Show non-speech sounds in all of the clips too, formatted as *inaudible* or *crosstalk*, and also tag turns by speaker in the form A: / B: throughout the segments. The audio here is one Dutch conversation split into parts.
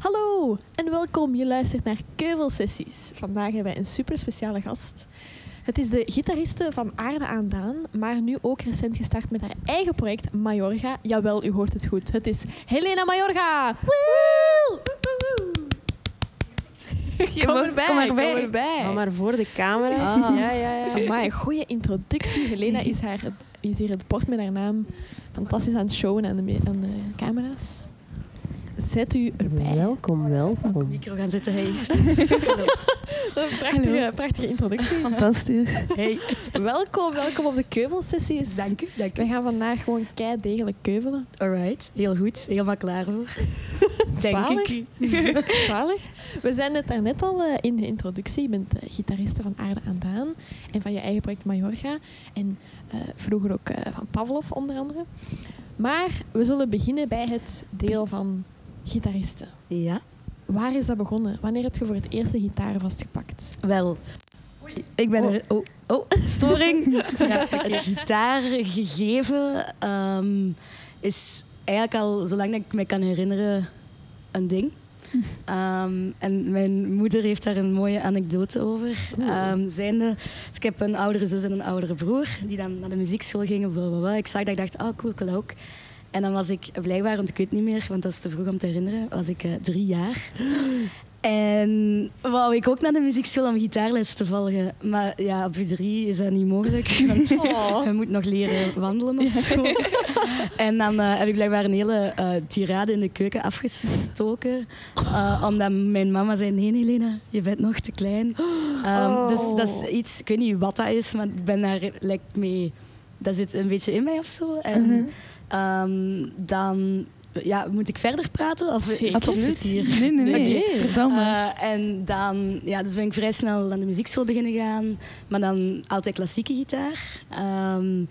A: Hallo en welkom. Je luistert naar Keuvelsessies. Vandaag hebben wij een super speciale gast. Het is de gitariste van Aarde aan Daan, maar nu ook recent gestart met haar eigen project Majorga. Jawel, u hoort het goed. Het is Helena Majorga. Woe! *laughs* Kom erbij,
B: kom
A: kom
B: erbij. Ga maar voor de camera.
A: Ah. *laughs*
B: Ja, ja, ja.
A: Amai, een goede introductie. Helena is, haar, is hier het bord met haar naam fantastisch aan het showen aan de, aan de camera's. Zet u erbij.
B: Welkom, welkom.
C: micro gaan zitten. Hey. *laughs*
A: Een prachtige, prachtige introductie.
B: Fantastisch.
C: hey.
A: welkom, welkom op de keuvelsessies.
C: Dank u. Dank u.
A: We gaan vandaag gewoon kei degelijk keuvelen.
C: Alright, heel goed. Helemaal klaar voor. *laughs* Denk ik. *laughs*
A: Zalig. We zijn het daarnet al eh, in de introductie. Je bent eh, gitariste van Aarde aan Daan en van je eigen project Majorga. En eh, vroeger ook eh, van Pavlov onder andere. Maar we zullen beginnen bij het deel van gitaristen.
C: Ja,
A: Waar is dat begonnen? Wanneer heb je voor het eerst de gitaar vastgepakt?
C: wel. Ik ben
A: Oh.
C: er... Oh, oh *laughs* storing. ja, *laughs* het gitaargegeven ehm, is eigenlijk al, zolang dat ik me kan herinneren, een ding. *laughs* Ehm, en mijn moeder heeft daar een mooie anekdote over. Ehm, zijnde, dus ik heb een oudere zus en een oudere broer die dan naar de muziekschool gingen. Ik zag dat ik dacht, oh cool, ik wil ook. En dan was ik blijkbaar, want ik weet niet meer, want dat is te vroeg om te herinneren, was ik eh, drie jaar. En wou ik ook naar de muziekschool om gitaarles te volgen. Maar ja, op U3 is dat niet mogelijk, *laughs* want je moet nog leren wandelen of zo. *laughs* En dan eh, heb ik blijkbaar een hele eh, tirade in de keuken afgestoken. omdat mijn mama zei, nee Helena, je bent nog te klein. Ehm, Dus dat is iets, ik weet niet wat dat is, maar ik ben daar lijkt mee... Dat zit een beetje in mij of zo. En ehm, dan... Ja, moet ik verder praten? Of
A: Zeker.
C: het hier?
B: Nee, nee, nee.
C: Eh, en dan, ja, dus ben ik vrij snel naar de muziekschool beginnen gaan. Maar dan altijd klassieke gitaar. Ehm,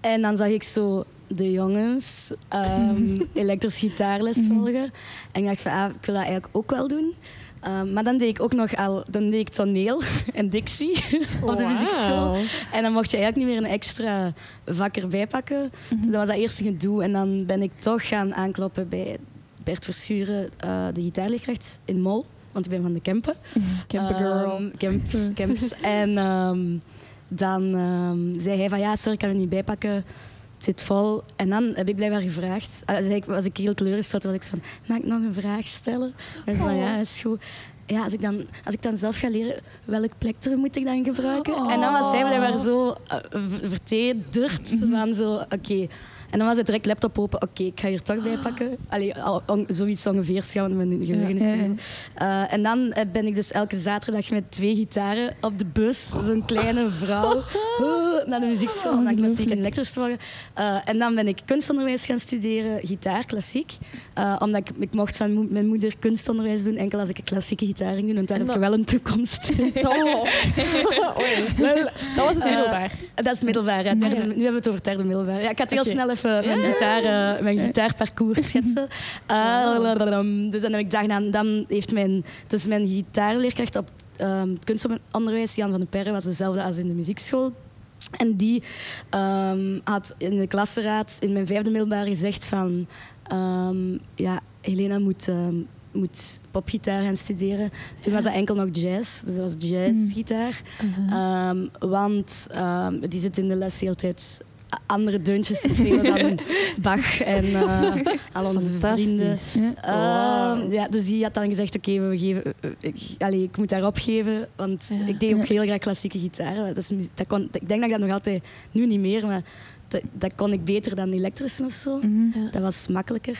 C: en dan zag ik zo de jongens ehm *laughs* elektrisch gitaarles volgen. En ik dacht van, ah, ik wil dat eigenlijk ook wel doen. Ehm, maar dan deed ik ook nog al dan deed ik toneel *laughs* en dictie *laughs* op de muziekschool. En dan mocht je eigenlijk niet meer een extra vak erbij pakken. Dus dat was dat eerste gedoe. En dan ben ik toch gaan aankloppen bij Bert Verschuren, eh, de gitaarleerkracht in Mol. Want ik ben van de Kempen. *laughs*
A: Campergirl.
C: Ehm, camps, camps. en ehm, dan zei hij van ja, sorry, ik kan er niet bijpakken. Zit vol. En dan heb ik blijkbaar gevraagd. Zei ik, was ik heel teleurgesteld, was ik zo van, mag ik nog een vraag stellen? En ze van ja, is goed. Ja, als ik, dan, als ik dan zelf ga leren, welk plektrum moet ik dan gebruiken? En dan was hij blijkbaar zo uh, vertederd van zo, oké. En dan was het direct laptop open, oké, ik ga hier toch bij pakken. Allee, al- on- zoiets ongeveer, schaam mijn geheugen is
B: Ja,
C: niet
B: ja.
C: zo. Eh, en dan eh, ben ik dus elke zaterdag met twee gitaren op de bus, zo'n kleine vrouw, *laughs* eh, naar de muziekschool dan klassiek en elektrisch te worden. Eh, en dan ben ik kunstonderwijs gaan studeren, gitaar, klassiek. Omdat ik, ik mocht van mo- mijn moeder kunstonderwijs doen, enkel als ik een klassieke gitaar ging doen, want daar
A: En
C: heb ik wel een toekomst. *laughs*
A: Oh. *laughs* Dat was het middelbaar.
C: Dat is middelbaar. ja. Derde-. Nu hebben we het over derde middelbaar. Ja, ik had heel snel even mijn, gitaar, mijn gitaarparcours *laughs* schetsen. Eh, dus dan heb ik gedaan. Dan heeft mijn, dus mijn gitaarleerkracht op ehm, het kunstonderwijs, Jan van den Perre, was dezelfde als in de muziekschool. En die ehm, had in de klassenraad in mijn vijfde middelbaar gezegd van... ehm, ja, Helena moet... moet popgitaar gaan studeren. Toen was dat enkel nog jazz, dus dat was jazzgitaar. Ehm, want ehm, die zit in de les de hele tijd andere deuntjes te spelen dan *laughs* Bach en eh, *laughs* al onze vrienden.
B: Ja.
C: Ehm, ja, dus die had dan gezegd, oké, we geven, eh, ik, allee, ik moet daar opgeven, want
A: Ja.
C: ik deed ook heel graag klassieke gitaar. Dat is, dat kon, ik denk dat ik dat nog altijd, nu niet meer, maar dat, dat kon ik beter dan elektrisch of zo.
B: Mhm.
A: Ja.
C: Dat was makkelijker.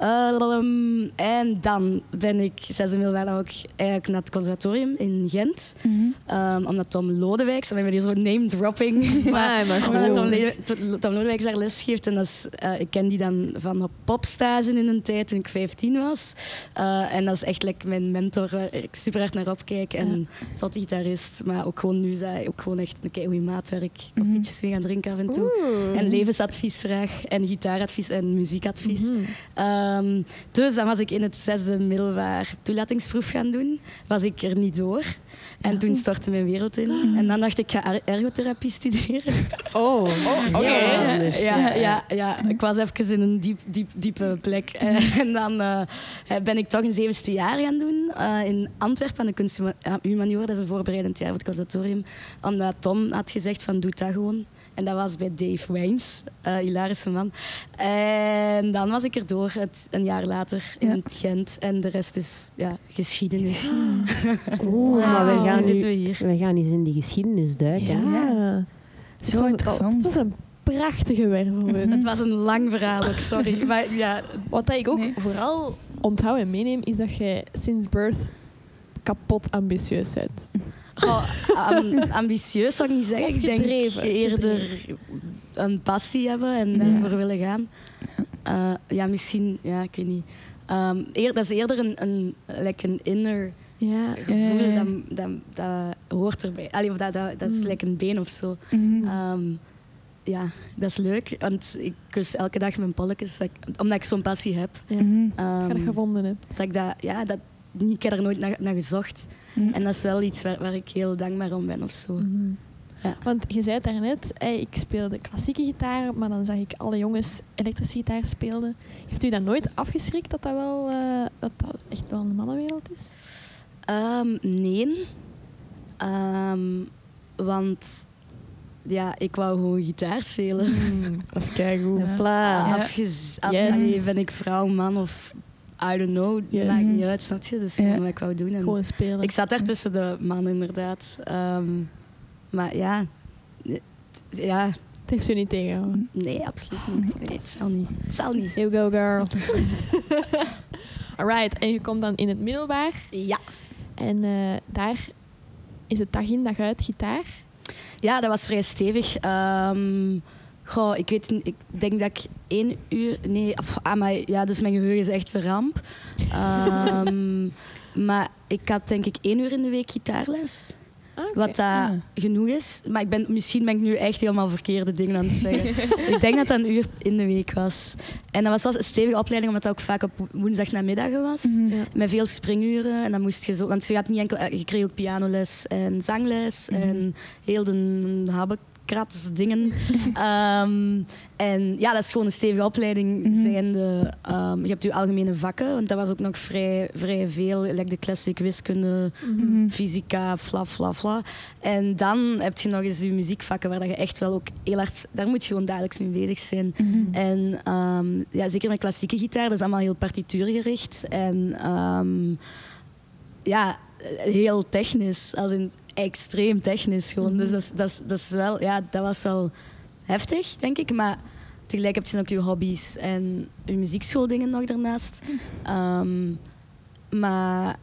C: Ehm, en dan ben ik zesde middelbaar ook eigenlijk naar het conservatorium in Gent.
B: Mhm.
C: Ehm, omdat Tom Lodewijks, dan hebben hier zo name dropping. *laughs*
A: Maar, maar
C: Omdat. Tom, Le- to- Tom Lodewijks daar les geeft. En dat is, eh, ik ken die dan van op popstage in een tijd toen ik 15 was. Eh, en dat is echt like, mijn mentor waar ik super hard naar opkijk. En tot gitarist. Maar ook gewoon nu hij ook gewoon echt een goede maat waar ik koffietjes mee gaan drinken af en toe.
A: Oeh.
C: En levensadviesvraag en gitaaradvies en muziekadvies.
A: Mhm.
C: Eh, Ehm, dus dan was ik in het zesde middelbaar toelatingsproef gaan doen. Was ik er niet door. En toen stortte mijn wereld in. En dan dacht ik, ik ga er- ergotherapie studeren.
B: Oh, *laughs*
A: oké.
B: heel anders.
C: Ja, ja, ja, ik was even in een diep, diep, diepe plek. *laughs* Eh, En dan eh, ben ik toch een zevende jaar gaan doen eh, in Antwerpen aan de kunsthumaniora. Dat is een voorbereidend jaar voor het conservatorium. Omdat Tom had gezegd van doe dat gewoon. En dat was bij Dave Wijns, eh hilarische man. En dan was ik erdoor, het, een jaar later, in
D: Ja.
C: Gent. En de rest is ja, geschiedenis. *laughs*
B: Oeh, maar we gaan,
C: Nu zitten we hier.
B: we gaan eens in die geschiedenis duiken.
A: Ja.
D: Het interessant.
A: Het was een prachtige wervelwind.
C: Het was een lang verhaal, ook, sorry. *laughs* Maar ja,
A: Wat ik ook
D: Nee.
A: vooral onthoud en meeneem, is dat jij sinds birth kapot ambitieus bent.
C: Goh, am- ambitieus zou ik niet zeggen. Ik denk
A: gedreven,
C: eerder een passie hebben en daarvoor willen gaan. Eh, ja, misschien, ja, ik weet niet. Ehm, eer, dat is eerder een, een, like een inner
A: Ja.
C: gevoel,
D: ja.
C: Dat, dat, dat hoort erbij. Allee, of dat, dat, dat is
A: Mm.
C: like een been of zo. Ehm, ja, dat is leuk, want ik kus elke dag mijn polletjes, dat ik- omdat ik zo'n passie heb.
A: ja.
D: Mhm.
C: Ehm,
A: Ga dat gevonden hebt.
C: dat ik dat, ja, dat, niet, ik heb er nooit naar, naar gezocht.
D: Mhm.
C: En dat is wel iets waar, waar ik heel dankbaar om ben of zo.
A: Mhm.
C: Ja.
A: Want je zei het daarnet, hey, ik speelde klassieke gitaar, maar dan zag ik alle jongens elektrische gitaar spelen. Heeft u dat nooit afgeschrikt dat dat wel eh, dat dat echt wel een mannenwereld is?
C: Ehm, nee. Ehm, want ja, ik wou gewoon gitaar spelen.
A: dat is keigoed.
D: Ja. Ja.
C: Afgez-
A: Yes.
C: ben ik vrouw, man of I don't know.
A: Yes.
C: Maakt niet uit, snap je? Gewoon
D: Ja.
C: wat ik wou doen. En
A: Gewoon spelen.
C: ik zat daar tussen de mannen, inderdaad. Ehm, maar ja, ja,
A: Het heeft u niet tegengehouden.
C: nee, absoluut niet. Nee, het zal niet. Het zal niet.
A: You go girl. *laughs* Alright, en je komt dan in het middelbaar
C: Ja.
A: en eh, daar is het dag in dag uit gitaar.
C: Ja, dat was vrij stevig. Ehm, goh, ik weet niet, ik denk dat ik één uur... Nee, ah, maar ja, dus mijn geheugen is echt een ramp. Ehm, *laughs* maar ik had denk ik één uur in de week gitaarles. Wat dat
D: Ah.
C: genoeg is. Maar ik ben, misschien ben ik nu echt helemaal verkeerde dingen aan het zeggen. *laughs* ik denk dat dat een uur in de week was. En dat was wel een stevige opleiding, omdat dat ook vaak op wo- woensdagnamiddagen was.
D: Mhm.
A: Ja.
C: Met veel springuren. En dan moest je zo... Want je, had niet enkel, eh, je kreeg ook pianoles en zangles.
D: Mhm.
C: En heel de habbekrats dingen. *laughs* Ehm, en ja, dat is gewoon een stevige opleiding.
D: Mhm.
C: Zijnde, ehm, je hebt je algemene vakken. Want dat was ook nog vrij, vrij veel. Like de classic wiskunde,
D: Mhm.
C: fysica, fla fla fla. En dan heb je nog eens je muziekvakken waar dat je echt wel ook heel hard... Daar moet je gewoon dagelijks mee bezig zijn.
D: Mhm.
C: En ehm, ja, zeker met klassieke gitaar, dat is allemaal heel partituurgericht. En ja, heel technisch. Als in extreem technisch gewoon. Dus dat is, dat, is, dat is wel... Ja, dat was wel heftig, denk ik. Maar tegelijk heb je ook je hobby's en je muziekschooldingen nog daarnaast. Ehm, maar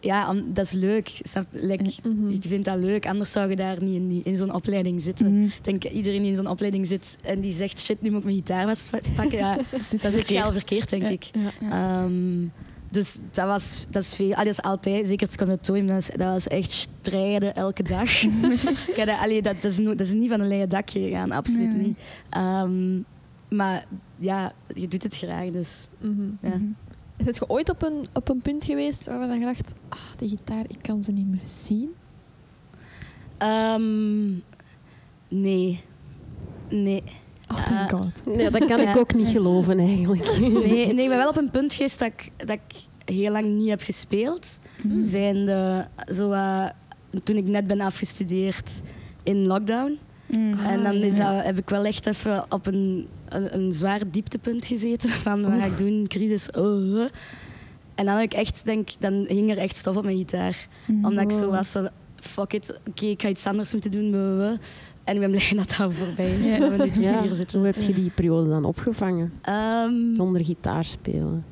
C: ja, dat is leuk. Like,
A: Mhm.
C: Ik vind dat leuk, anders zou je daar niet in, in zo'n opleiding zitten.
D: Mhm.
C: Ik denk iedereen die in zo'n opleiding zit en die zegt shit, nu moet ik mijn gitaar vastpakken. Ja, *laughs* dat zit je al verkeerd, denk ik.
A: Ja.
C: Ehm, dus dat was, dat is veel. Allee, dat is altijd, zeker het conservatorium, dat, is- dat was echt strijden elke dag. *laughs* Dat, allee, dat, dat, is, no- dat is niet van een leien dakje gegaan, absoluut
D: Nee, nee.
C: niet. Ehm, maar ja, je doet het graag, dus
A: Mhm.
C: ja.
D: Mhm.
A: Is het je ooit op een, op een punt geweest waar we dan gedacht, ah, de gitaar, ik kan ze niet meer zien?
C: Ehm, nee. Nee.
A: Oh, thank
C: Eh,
A: god.
B: Nee, dat kan *laughs*
C: Ja.
B: ik ook niet geloven eigenlijk.
C: Nee, nee, ik ben wel *laughs* op een punt geweest dat ik, dat ik heel lang niet heb gespeeld.
D: Mhm.
C: Zijn de, zo, eh, toen ik net ben afgestudeerd in lockdown.
D: Mhm.
C: en dan is
A: ja.
C: dat, heb ik wel echt even op een, een, een zwaar dieptepunt gezeten. Van wat ga ik doen? Crisis. oh. En dan heb ik echt, denk, dan hing er echt stof op mijn gitaar.
D: Mhm.
C: Omdat ik zo was van, fuck it, oké, ik ga iets anders moeten doen. blah, blah, blah. En ik ben blij *laughs* dat dat voorbij is.
D: Ja.
C: Dat we nu terug
B: Ja,
C: hier zitten.
B: hoe heb je die periode dan opgevangen?
C: Ehm,
B: Zonder gitaar spelen.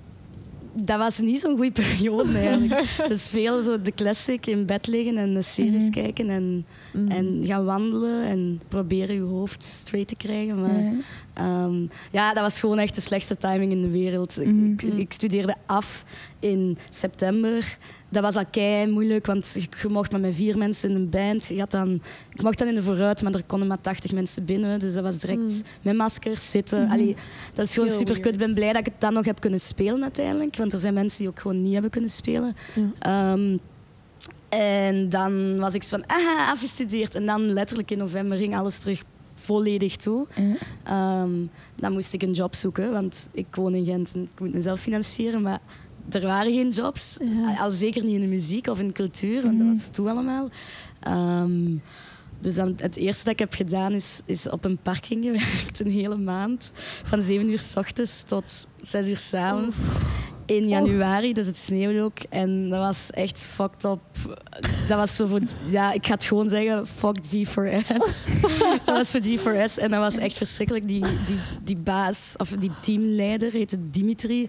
C: Dat was niet zo'n goede periode eigenlijk. *laughs* dus veel zo de classic in bed liggen en de series
D: Mhm.
C: kijken en,
A: Mhm.
C: en gaan wandelen en proberen je hoofd straight te krijgen. Maar
D: Ja.
C: Ehm, ja, dat was gewoon echt de slechtste timing in de wereld. Ik-
D: Mhm.
C: Ik, ik studeerde af in september. Dat was al kei moeilijk, want je mocht maar met vier mensen in een band. Je had dan, ik mocht dan in de vooruit, maar er konden maar 80 mensen binnen. Dus dat was direct
A: Mm.
C: met maskers zitten.
D: Mhm.
C: Allee, dat is gewoon
A: Heel
C: super kut. Ik ben blij dat ik het dan nog heb kunnen spelen uiteindelijk. Want er zijn mensen die ook gewoon niet hebben kunnen spelen.
A: Ja.
C: Ehm, en dan was ik zo van, aha, afgestudeerd. En dan letterlijk in november ging alles terug volledig toe. Ehm, dan moest ik een job zoeken, want ik woon in Gent en ik moet mezelf financieren. Maar er waren geen jobs. Al zeker niet in de muziek of in de cultuur, want
D: Mhm.
C: dat was toen allemaal. Ehm, dus dan, het eerste dat ik heb gedaan is, is op een parking *laughs* gewerkt, een hele maand. Van 7 uur s ochtends tot 6 uur s avonds. In januari, dus het sneeuwde ook. En dat was echt fucked up. Dat was zo voor... Ja, ik ga het gewoon zeggen, fuck G4S. *laughs* dat was voor G4S en dat was echt verschrikkelijk. Die, die, die baas, of die teamleider, heette Dimitri.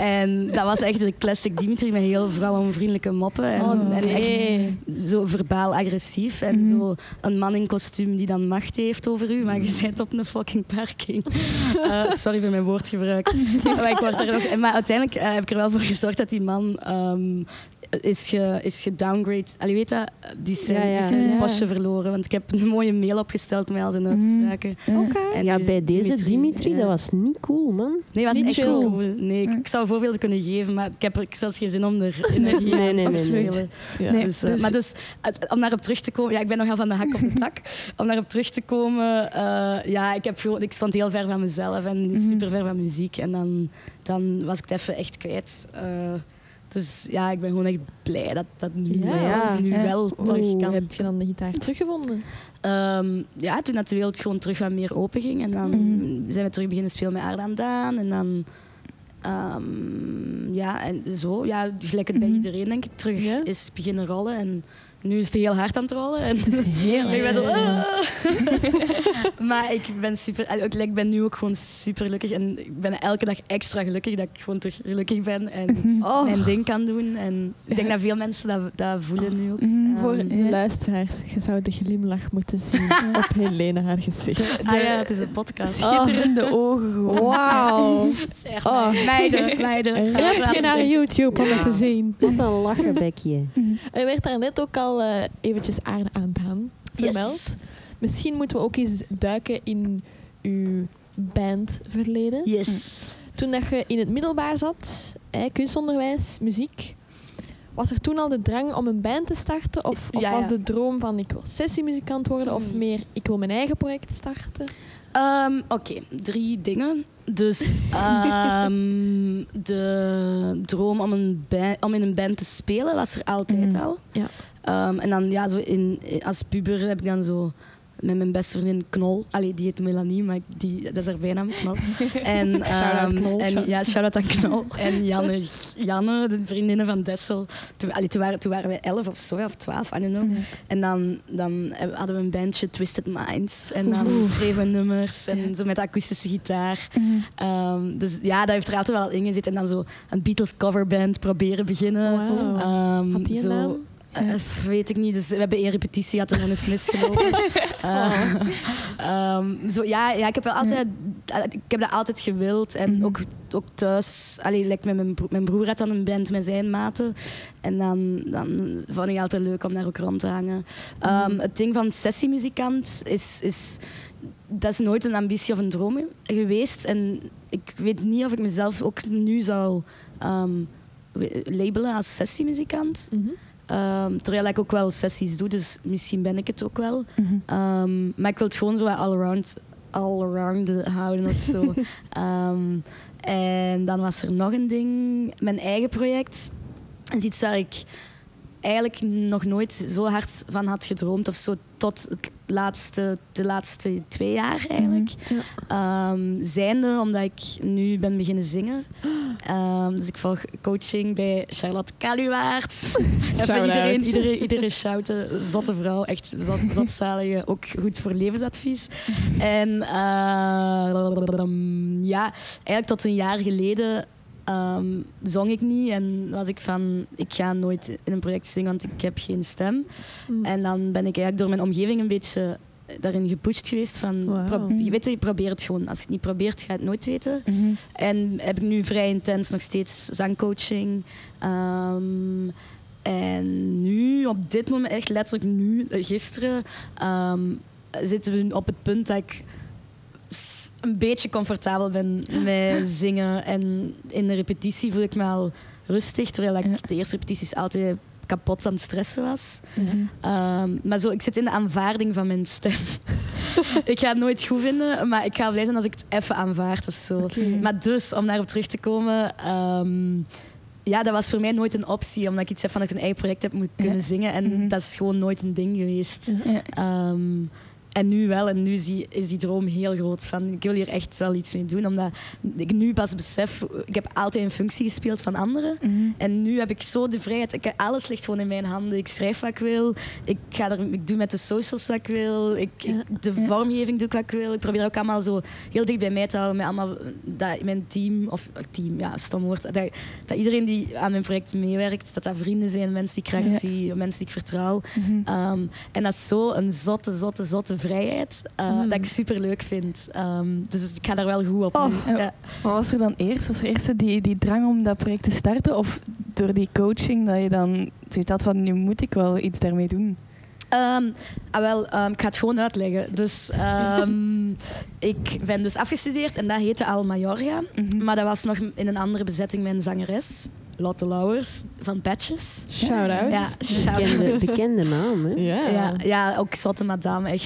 C: En dat was echt de classic Dimitri met heel vrouwenvriendelijke moppen. En,
A: Oh,
C: en echt zo verbaal agressief. En
D: Mhm.
C: zo een man in kostuum die dan macht heeft over u, maar je zit op een fucking parking. *laughs* Eh, sorry voor mijn woordgebruik. *laughs* maar, ik word er nog, maar uiteindelijk eh, heb ik er wel voor gezorgd dat die man ehm, is, ge, is gedowngrade. Allee, weet dat? Die zijn,
B: Ja, ja.
C: die is zijn
A: Ja.
C: postje verloren. Want ik heb een mooie mail opgesteld met al zijn
D: Mhm.
C: uitspraken.
A: Oké.
C: En
B: Ja,
C: dus
B: bij deze Dimitri,
C: ja.
B: dat was niet cool, man.
C: Nee, dat was
A: Niet
C: echt
A: chill.
C: cool. Nee, ik, ik zou voorbeelden kunnen geven, maar ik heb er zelfs geen zin om er *laughs* energie
B: Nee, nee,
C: te
B: nee, nee.
C: spelen.
A: Ja.
D: Nee.
C: Dus, eh,
D: Dus-
C: Maar dus, eh, om daarop terug te komen... Ja, ik ben nogal van de hak op de tak. *laughs* om daarop terug te komen... eh, ja, ik, heb gewoon, ik stond heel ver van mezelf en
D: Mhm.
C: super ver van muziek. En dan, dan was ik het even echt kwijt. Dus ja, ik ben gewoon echt blij dat dat nu,
A: Ja.
C: dat het nu
D: Ja.
C: wel terug
A: Hoe
C: kan.
A: heb je dan de gitaar teruggevonden?
C: Ehm, ja, toen dat de wereld gewoon terug wat meer open ging. En dan
D: Mhm.
C: zijn we terug beginnen spelen met Aarde aan Daan. En dan... ehm, ja, en zo. Ja, gelijk het bij
D: Mhm.
C: iedereen, denk ik, terug
A: Ja.
C: is beginnen rollen. En nu is het heel hard aan het rollen. En *laughs*
D: Heel
C: ik ben zo... "Ah." *laughs* maar ik ben super... Ik ik ben nu ook gewoon super gelukkig. En ik ben elke dag extra gelukkig dat ik gewoon terug gelukkig ben. En *laughs*
A: Oh,
C: mijn ding kan doen. En ik denk dat veel mensen dat, dat voelen nu ook.
D: Mhm.
A: voor de luisteraars, je zou de glimlach moeten zien op Helene haar gezicht.
C: Ah ja, het is een podcast.
D: Schitterende ogen gewoon.
A: Wauw.
C: Zeg
A: Oh.
C: maar. Meiden, meiden.
A: Rapje
C: laten
A: naar. YouTube om het te zien.
B: Wat een lachenbekje.
A: Er werd daar net ook al eh, eventjes aarde aan Daan vermeld.
C: Yes.
A: Misschien moeten we ook eens duiken in uw bandverleden.
C: Yes.
A: Toen dat je in het middelbaar zat, hè, kunstonderwijs, muziek, was er toen al de drang om een band te starten? Of, of
C: Ja,
A: was de droom van ik wil sessiemuzikant worden? Of
C: Mm.
A: meer ik wil mijn eigen project starten?
C: Ehm, Oké, drie dingen. Dus *laughs* ehm, de droom om, een om in een band te spelen was er altijd
D: Mhm.
C: al.
A: Ja.
C: Ehm, en dan ja, zo in, als puber heb ik dan zo met mijn beste vriendin Knol. Allee, die heet Melanie, maar die, dat is haar bijnaam, Knol. *laughs* En,
A: Shout-out
C: ehm,
A: Knol.
C: En, ja, shout-out aan Knol. *laughs* En Janne, Janne, de vriendinnen van Dessel. Toen, allee, toen, waren, toen waren wij elf of zo, of twaalf, I don't know.
D: Mhm.
C: En dan, dan hadden we een bandje, Twisted Minds. En dan
A: Oeh.
C: schreven we nummers en zo met akoestische gitaar. Ehm, dus ja, dat heeft er altijd wel in gezeten. En dan zo een Beatles coverband proberen beginnen.
A: Had die een
C: zo,
A: naam?
C: Eh, weet ik niet. Dus we hebben één repetitie gehad en dan is het misgelopen. *laughs* Eh, ehm, zo, ja, ja, ik heb wel altijd, ik heb dat altijd gewild. En
D: Mhm.
C: ook, ook thuis, allee, like met mijn, broer, mijn broer had dan een band met zijn maten. En dan, dan vond ik het altijd leuk om daar ook rond te hangen. Ehm,
A: Mhm.
C: Het ding van sessiemuzikant is, is dat is nooit een ambitie of een droom geweest. En ik weet niet of ik mezelf ook nu zou ehm, labelen als sessiemuzikant.
A: Mhm.
C: Ehm, terwijl ik ook wel sessies doe, dus misschien ben ik het ook wel.
D: Mhm.
C: Ehm, maar ik wil het gewoon zo all around, all around houden of zo. *laughs* Ehm, en dan was er nog een ding, mijn eigen project. Dat is iets waar ik eigenlijk nog nooit zo hard van had gedroomd. Of zo tot het laatste, de laatste twee jaar eigenlijk.
A: Ja.
C: Ehm, zijnde omdat ik nu ben beginnen zingen. Ehm, dus ik volg coaching bij Charlotte Kaluwaard. *laughs* Even iedereen, iedereen, iedereen shouten. Zotte vrouw, echt zot, zotzalige. Ook goed voor levensadvies. En eh, ja, eigenlijk tot een jaar geleden ehm, zong ik niet. En was ik van, ik ga nooit in een project zingen, want ik heb geen stem.
A: Mm.
C: En dan ben ik eigenlijk door mijn omgeving een beetje daarin gepusht geweest van, pro- je weet, je probeert het gewoon. Als je het niet probeert, ga je het nooit weten.
D: Mhm.
C: En heb ik nu vrij intens nog steeds zangcoaching. Ehm, en nu, op dit moment, echt letterlijk nu, eh, gisteren, ehm, zitten we op het punt dat ik een beetje comfortabel ben met zingen. En in de repetitie voel ik me al rustig, terwijl ik de eerste repetities altijd kapot aan het stressen was.
D: Mhm.
C: Ehm, maar zo, ik zit in de aanvaarding van mijn stem. *laughs* ik ga het nooit goed vinden, maar ik ga blij zijn als ik het even aanvaard of zo. Maar dus, om daarop terug te komen... ehm, ja, dat was voor mij nooit een optie, omdat ik iets heb van dat ik een eigen project heb moet kunnen
D: Ja.
C: zingen. En
D: Mhm.
C: dat is gewoon nooit een ding geweest.
D: Ja.
C: Ehm, en nu wel, en nu zie, is die droom heel groot van ik wil hier echt wel iets mee doen, omdat ik nu pas besef, ik heb altijd een functie gespeeld van anderen.
D: Mhm.
C: En nu heb ik zo de vrijheid. Ik, alles ligt gewoon in mijn handen. Ik schrijf wat ik wil. Ik, ga er, ik doe met de socials wat ik wil. Ik,
A: Ja.
C: de vormgeving doe ik wat ik wil. Ik probeer ook allemaal zo heel dicht bij mij te houden. Met allemaal dat mijn team, of eh, team, ja, stom woord. Dat, dat iedereen die aan mijn project meewerkt, dat dat vrienden zijn, mensen die ik graag
D: Ja.
C: zie, mensen die ik vertrouw.
D: Mhm.
C: Ehm, en dat is zo een zotte, zotte, zotte vrijheid eh,
A: Mm.
C: dat ik super leuk vind. Ehm, dus ik ga daar wel goed op.
A: Oh.
D: Ja. Wat was er dan eerst? Was er eerst zo die, die drang om dat project te starten? Of door die coaching dat je dan zoiets had van nu moet ik wel iets daarmee doen?
C: Ah, wel, ehm, ik ga het gewoon uitleggen. Dus, *laughs* ik ben dus afgestudeerd en dat heette al Majorga.
D: Mhm.
C: Maar dat was nog in een andere bezetting een zangeres, Lotte Lauwers van Patches.
A: Shout-out.
C: Ja,
B: Bekende, bekende naam, hè?
A: Ja.
C: Ja, ja, ook zotte madame. Echt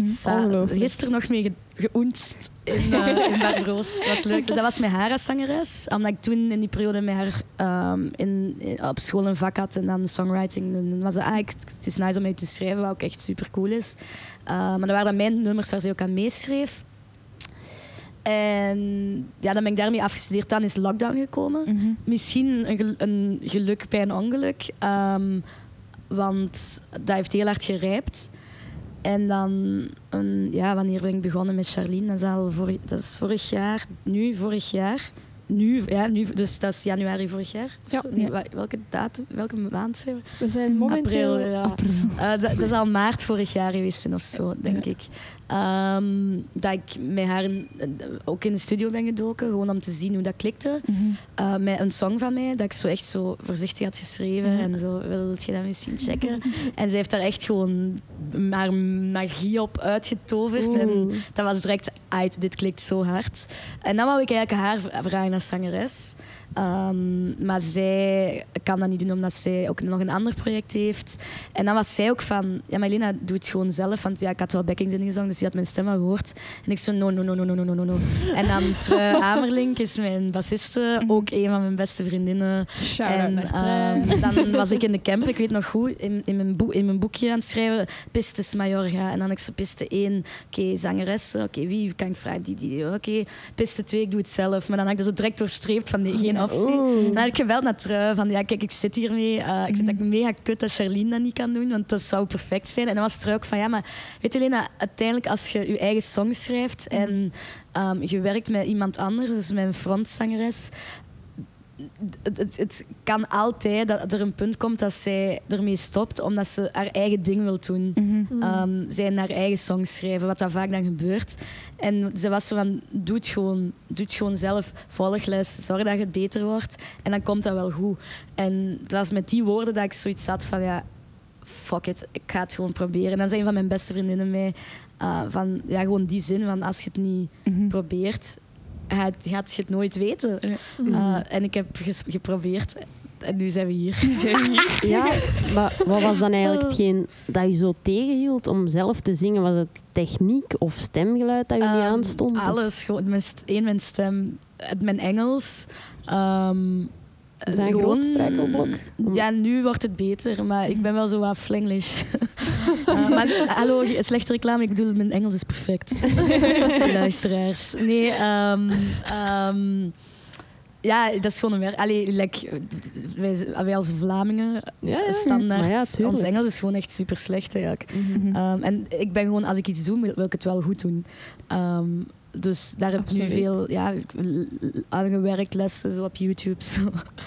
D: Hm.
C: Gisteren nog mee ge- geoenst in, uh, *laughs* in Barbroos. Dat was leuk. Dus dat was met haar als zangeres. Omdat ik toen in die periode met haar ehm, in, in- op school een vak had en dan songwriting. En dan was het, ah, ik- het is nice om mee te schrijven, wat ook echt super cool is. Eh, maar dat waren dan mijn nummers waar ze ook aan meeschreef. En ja, dan ben ik daarmee afgestudeerd. Dan is lockdown gekomen
D: Mhm.
C: misschien een, gel- een geluk bij een ongeluk. ehm, want dat heeft heel hard gerijpt. En dan, een, ja, wanneer ben ik begonnen met Charlene? Dat is, al vorig, dat is vorig jaar, nu, vorig jaar. Nu, ja, nu, dus dat is januari vorig jaar.
A: Ja.
C: zo. Nee,
D: Ja.
C: wa- welke datum, welke maand zijn we?
A: We zijn momenteel...
C: April, ja. Eh, dat, dat is al maart vorig jaar geweest of zo, denk ik. Ehm, dat ik met haar eh, ook in de studio ben gedoken, gewoon om te zien hoe dat klikte.
D: Mhm.
C: Eh, met een song van mij, dat ik zo echt zo voorzichtig had geschreven.
D: Ja.
C: En zo, wil je dat misschien *laughs* checken? En ze heeft daar echt gewoon haar magie op uitgetoverd. En dat was direct, uit, dit klikt zo hard. En dan wou ik eigenlijk haar vragen als zangeres. Ehm, maar zij kan dat niet doen, omdat zij ook nog een ander project heeft. En dan was zij ook van, ja, maar Elena, doe het gewoon zelf. Want ja, ik had wel backings ingezongen, dus die had mijn stem al gehoord. En ik zo, no, no, no, no, no, no, no, no. En dan *laughs* Trui Amerlink is mijn bassiste, ook een van mijn beste vriendinnen. En ehm, dan was ik in de camp, ik weet nog goed, in, in, mijn, boek, in mijn boekje aan het schrijven, pistes Majorga. En dan ik zo piste 1, oké, zangeres, oké, wie kan ik vragen? Die, die, oké. Piste 2, ik doe het zelf. Maar dan had ik dat zo direct doorstreept van nee, geen optie.
B: Oeh.
C: Had ik gebeld naar Trui, van ja, kijk, ik zit hiermee. Eh, ik vind dat mega kut dat Charlene dat niet kan doen, want dat zou perfect zijn. En dan was Trui ook van, ja, maar weet je, Lena, uiteindelijk als je je eigen song schrijft en ehm, je werkt met iemand anders, dus met een frontzangeres, het, het, het kan altijd dat er een punt komt dat zij ermee stopt, omdat ze haar eigen ding wil doen.
D: Mhm.
A: Mm.
C: Ehm, zij naar eigen songs schrijven, wat dat vaak dan gebeurt. En ze was zo van, doe het gewoon, doe het gewoon zelf, volg les, zorg dat het beter wordt en dan komt dat wel goed. En het was met die woorden dat ik zoiets had van, ja, fuck it, ik ga het gewoon proberen. En dan zei een van mijn beste vriendinnen mij eh, van, ja, gewoon die zin van, als je het niet
D: Mhm.
C: probeert, gaat, gaat je het nooit weten.
D: Ja.
A: Mm.
C: Eh, en ik heb geprobeerd en nu zijn we hier.
B: Ja, maar wat was dan eigenlijk hetgeen dat je zo tegenhield om zelf te zingen? Was het techniek of stemgeluid dat je niet
C: Ehm,
B: aanstond?
C: Alles. Gewoon, mijn één, mijn stem. het- Mijn Engels. ehm,
B: Is dat een groot struikelblok?
C: Ja, nu wordt het beter, maar ik ben wel zo wat flinglish. *laughs* Eh, maar hallo, slechte reclame, ik bedoel, mijn Engels is perfect. *laughs* Luisteraars. Nee, ehm, ehm, ja, dat is gewoon een werk. Allee, like, wij, wij als Vlamingen,
A: Ja, ja.
C: standaard,
B: ja,
C: ons Engels is gewoon echt super slecht eigenlijk.
D: Mhm.
C: Ehm, en ik ben gewoon, als ik iets doe, wil, wil ik het wel goed doen. Dus daar heb ik nu veel ja, l- l- aan gewerkt, lessen zo op YouTube. Zo.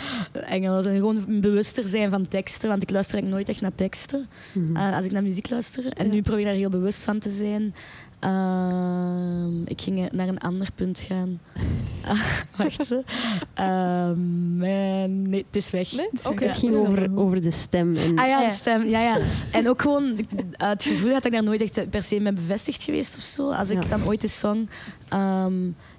C: *laughs* Engels. En gewoon bewuster zijn van teksten, want ik luister eigenlijk nooit echt naar teksten
B: Mhm.
C: eh, als ik naar muziek luister. En
A: Ja.
C: nu probeer ik daar heel bewust van te zijn. Ehm, ik ging naar een ander punt gaan. *laughs* Ah, wacht ze. Ehm, nee, het is weg.
A: Nee?
C: Het
B: ging over, over de stem. En,
C: Ah ja, de stem. Ja, ja. En ook gewoon eh, het gevoel dat ik daar nooit echt per se mee bevestigd geweest of zo. Als ik
B: Ja.
C: dan ooit eens zong. Ehm,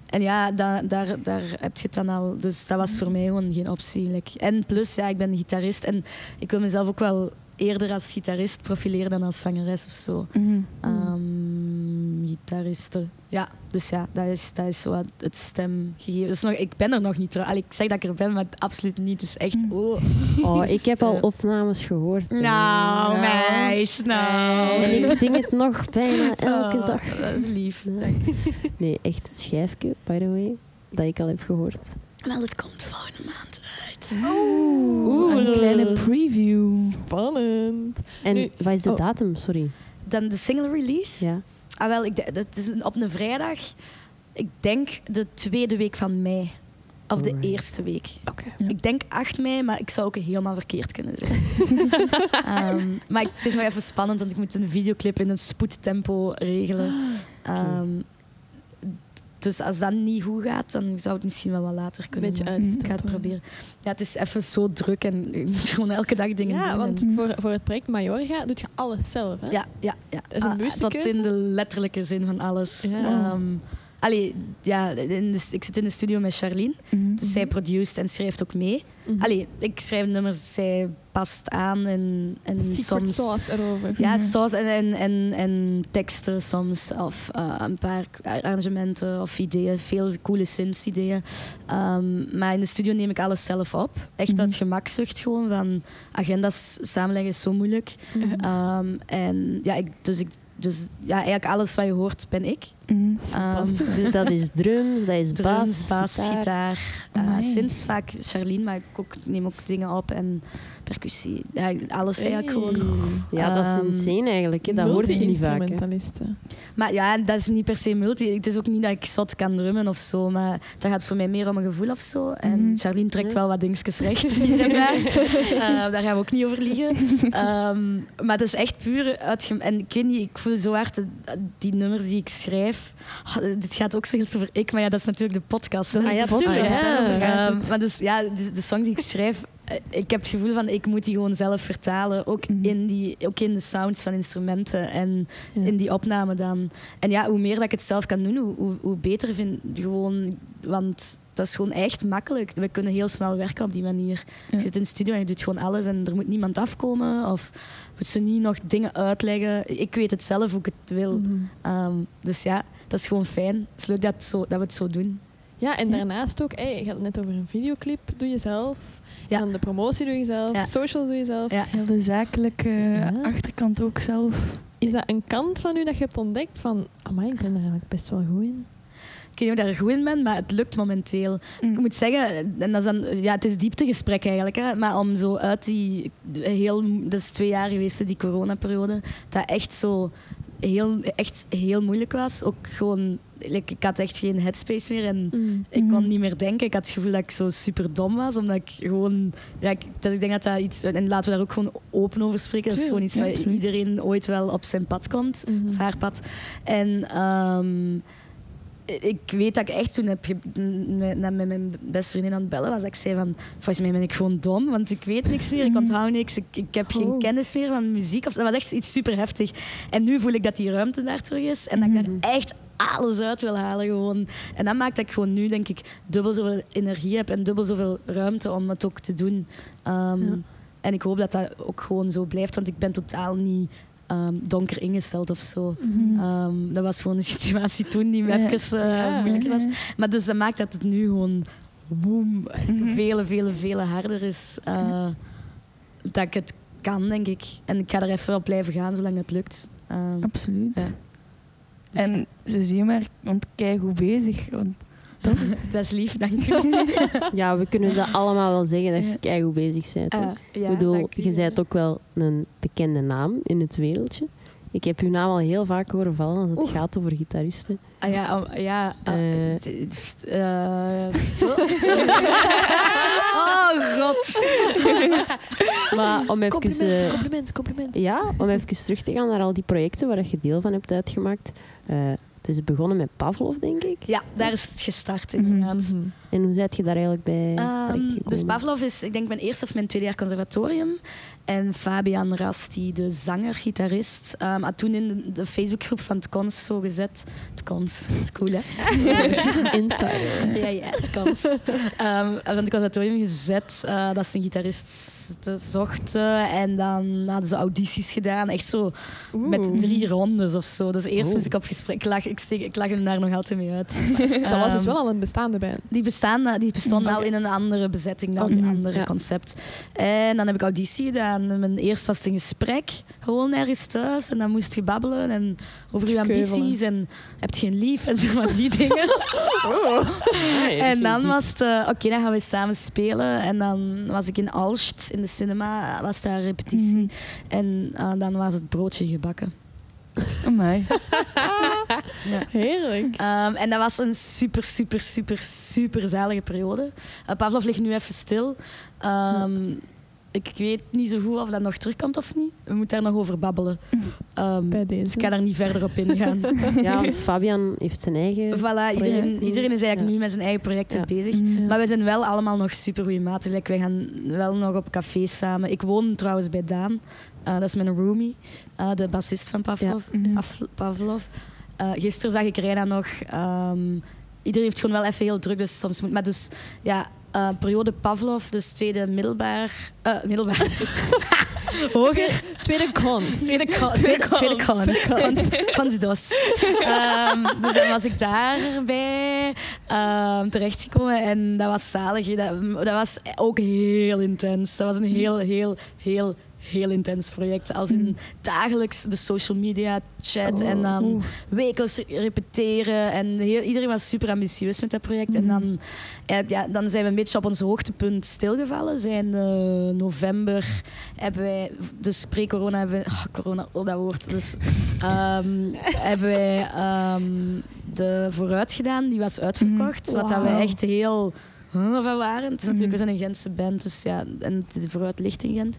C: en ja, da- daar, daar heb je het dan al. Dus dat was voor mij gewoon geen optie. like. En plus, ja, ik ben gitarist en ik wil mezelf ook wel eerder als gitarist profileren dan als zangeres of zo.
D: Mhm.
C: Ehm gitaristen. Ja, dus ja, dat is, dat is zo het- het stemgegeven. Dus nog, ik ben er nog niet trouw. Allee, ik zeg dat ik er ben, maar absoluut niet. Het is echt...
D: Mm.
C: Oh.
B: oh, *laughs* ik heb al opnames gehoord.
C: Nou,
B: Ja.
C: meis, nou.
B: En ik zing het nog bijna *laughs* elke
C: Oh,
B: dag.
C: Dat is lief.
B: Nee, echt schijfje, by the way, dat ik al heb gehoord.
C: Wel, het komt volgende maand uit.
D: Oeh, een kleine preview.
A: Spannend.
B: En
A: Nu-
B: wat is de
A: oh.
B: datum? Sorry.
C: Dan de single release.
B: Ja.
C: Ah, wel, ik, denk- dat is op een vrijdag. Ik denk de tweede week van mei. Of de eerste week.
D: Ja.
C: Ik denk 8 mei, maar ik zou ook helemaal verkeerd kunnen zijn. *laughs* Ehm, maar ik- het is nog even spannend, want ik moet een videoclip in een spoedtempo regelen. Ehm, dus als dat niet goed gaat, dan zou het misschien wel wat later kunnen.
A: beetje
C: maar
A: uit.
C: Ik ga het proberen. Ja, het is even zo druk en ik moet gewoon elke dag dingen
A: Ja,
C: doen.
A: want
C: en-
A: voor, voor het project Majorga doe je alles zelf. Hè?
C: ja, ja, ja.
A: Dat is een
C: Ah, Tot in de letterlijke zin van alles.
A: Ja.
C: Ehm, allee, ja, de- ik zit in de studio met Charlene.
D: Mhm.
C: Dus zij produceert en schrijft ook mee.
A: Mhm.
C: Allee, ik schrijf nummers, zij past aan en, en
A: Secret
C: soms...
A: sauce erover.
C: Ja,
D: Mhm.
C: soms en, en, en, en teksten soms, of eh, een paar arrangementen of ideeën, veel coole synths-ideeën. Ehm, maar in de studio neem ik alles zelf op. Echt
D: Mhm.
C: uit gemakzucht gewoon, van agendas samenleggen is zo moeilijk. Ehm, en ja, ik, dus, ik, dus ja, eigenlijk alles wat je hoort ben ik.
D: Mhm.
C: Ehm,
B: Dus dat is drums, dat is
C: drums,
B: bas,
C: bas,
B: gitaar.
C: gitaar, eh, synths vaak Charlene, maar ik ook, neem ook dingen op en percussie. Ja, alles eigenlijk gewoon.
B: Ja, dat is
C: Ehm,
B: insane eigenlijk. Hè. Dat hoort je niet vaak.
C: Maar ja, dat is niet per se multi. Het is ook niet dat ik zot kan drummen of zo, maar dat gaat voor mij meer om een gevoel of zo. En
D: Mhm.
C: Charlene trekt wel wat dingetjes *laughs* recht hier en daar. Eh, daar gaan we ook niet over liegen. Ehm, maar het is echt puur. En ik weet niet, ik voel zo hard die nummers die ik schrijf... Dit gaat ook zo heel over ik, maar ja, dat is natuurlijk de podcast. hè.
B: Ah, ja,
C: podcast.
A: ja.
C: Ehm, maar dus ja, de, de songs die ik schrijf, ik heb het gevoel van ik moet die gewoon zelf vertalen. Ook,
D: Mhm.
C: in, die, ook in de sounds van instrumenten en
A: Ja.
C: in die opname dan. En ja, hoe meer dat ik het zelf kan doen, hoe, hoe, hoe beter vind gewoon. Want dat is gewoon echt makkelijk. We kunnen heel snel werken op die manier. Je zit in de studio en je doet gewoon alles en er moet niemand afkomen. Of moet ze niet nog dingen uitleggen. Ik weet het zelf hoe ik het wil.
A: Mhm.
C: Ehm, dus ja, dat is gewoon fijn. Het is leuk dat, zo, dat we het zo doen.
A: Ja, en daarnaast ook, hey, je had het net over een videoclip, doe je zelf.
C: Ja.
A: Dan de promotie doe je zelf,
C: Ja.
A: socials doe je zelf.
C: Ja.
D: Heel de zakelijke
A: Ja.
D: achterkant ook zelf.
A: Is dat een kant van u dat je hebt ontdekt van, amai, ik ben er eigenlijk best wel goed in?
C: Ik weet niet of ik daar goed in ben, maar het lukt momenteel.
D: Mm.
C: Ik moet zeggen, en dat is dan, ja, het is dieptegesprek eigenlijk, hè, maar om zo uit die heel, dat is twee jaar geweest, die coronaperiode, dat echt zo heel, echt heel moeilijk was. Ook gewoon, like, ik had echt geen headspace meer en ik kon
D: Mhm.
C: niet meer denken. Ik had het gevoel dat ik zo super dom was, omdat ik gewoon, ja, ik, dat ik denk dat dat iets, en laten we daar ook gewoon open over spreken, dat is gewoon iets waar iedereen ooit wel op zijn pad komt
A: Mhm.
C: of haar pad. En ehm, ik weet dat ik echt toen heb met, met mijn beste vriendin aan het bellen was. Dat ik zei van, volgens mij ben ik gewoon dom, want ik weet niks meer, ik
D: Mhm.
C: onthoud niks, ik, ik heb geen
A: Oh.
C: kennis meer van muziek. Of, dat was echt iets super heftig. En nu voel ik dat die ruimte daar terug is en dat ik
B: Mhm.
C: daar echt alles uit wil halen gewoon. En dat maakt dat ik gewoon nu, denk ik, dubbel zoveel energie heb en dubbel zoveel ruimte om het ook te doen. Ehm,
A: Ja.
C: En ik hoop dat dat ook gewoon zo blijft, want ik ben totaal niet ehm, donker ingesteld of zo.
D: Mhm.
C: Ehm, dat was gewoon een *laughs* situatie toen die me
D: Ja.
C: even moeilijker was. Maar dus dat maakt dat het nu gewoon boom,
D: Mhm.
C: vele, vele, vele harder is. eh, dat ik het kan, denk ik. En ik ga er even op blijven gaan zolang het lukt. Ehm,
D: Absoluut.
C: Ja. dus
D: En ze zien maar, want kijk hoe bezig. Want *laughs*
C: dat is lief, dank u. *laughs*
B: Ja, we kunnen dat allemaal wel zeggen dat je keigoed bezig bent.
C: Ah, ja,
B: ik bedoel, je bent ook wel een bekende naam in het wereldje. Ik heb uw naam al heel vaak horen vallen als het
C: Oeh.
B: gaat over gitaristen.
C: Ah, ja, oh, ja.
B: eh, *laughs*
C: oh, god.
B: Maar om even,
A: Compliment,
B: eh,
A: compliment, compliment.
B: ja, om even terug te gaan naar al die projecten waar je deel van hebt uitgemaakt. Het is begonnen met Pavlov, denk ik.
C: Ja, daar is het gestart
D: Mhm.
C: inderdaad.
A: Mhm.
B: En hoe zijt je daar eigenlijk bij
C: Ehm, dus Pavlov is, ik denk, mijn eerste of mijn tweede jaar conservatorium. En Fabian Rasti, de zanger, gitarist, ehm, had toen in de, de Facebookgroep van het Cons zo gezet. Het Cons, dat is cool hè? *laughs*
A: She's een insider.
C: ja, ja, het Cons. Ehm, van het conservatorium gezet eh, dat ze een gitarist zochten. En dan hadden ze audities gedaan, echt zo met drie rondes of zo. Dus eerst
B: Oh.
C: moest ik op gesprek, ik lag, ik, steek, ik lag hem daar nog altijd mee uit. *laughs*
A: Dat was dus
C: Ehm,
A: wel al een bestaande band.
C: die, bestaan, eh, die bestonden
A: Oké.
C: al in een andere bezetting dan
A: Oké.
C: een ander
B: Ja.
C: concept. En dan heb ik auditie gedaan. Mijn eerst was het een gesprek, gewoon ergens thuis. En dan moest je babbelen en over je ambities. En heb je geen lief en zo van die *laughs* dingen. en dan was het, eh, oké, dan gaan we samen spelen. En dan was ik in Alst, in de cinema, was daar repetitie.
D: Mhm.
C: En eh, dan was het broodje gebakken.
D: Amai. *laughs*
A: Heerlijk.
C: Ehm, en dat was een super, super, super, super zalige periode. Uh, Pavlov ligt nu even stil. Ehm, ik weet niet zo goed of dat nog terugkomt of niet. We moeten daar nog over babbelen. *laughs* Ehm,
A: Bij
C: dus ik ga daar niet verder op ingaan. *laughs*
B: Ja, want Fabian heeft zijn eigen...
C: voilà, iedereen, iedereen is eigenlijk
B: Ja.
C: nu met zijn eigen projecten
B: Ja.
C: bezig.
D: Mhm.
C: Maar we zijn wel allemaal nog super goede maten. Like, wij gaan wel nog op café samen. Ik woon trouwens bij Daan. Uh, dat is mijn roomie, uh, de bassist van Pavlov.
D: Mhm.
C: Pavlov. Uh, gisteren zag ik Reina nog. ehm, iedereen heeft gewoon wel even heel druk, dus soms moet. Maar dus ja, uh, periode Pavlov, dus tweede middelbaar. eh, middelbaar. *laughs* Hoger.
A: Tweede cons.
C: Tweede con. Tweede. Cons dos. Ehm, dus dan was ik daarbij um, terechtgekomen en dat was zalig. Dat, dat was ook heel intens. Dat was een heel, heel, heel heel intens project. Als in dagelijks de social media chat
A: Oh,
C: en dan wekelijks repeteren. En heel, iedereen was super ambitieus met dat project. En dan, eh, ja, dan zijn we een beetje op ons hoogtepunt stilgevallen. Zijn eh, november hebben wij, dus pre-corona hebben we, oh, corona, oh dat woord. Dus ehm, *laughs* hebben wij ehm, de vooruit gedaan, die was uitverkocht. Wat dat we echt heel van waren. Het is natuurlijk,
D: Mhm.
C: we zijn een Gentse band, dus ja, en de vooruit ligt in Gent.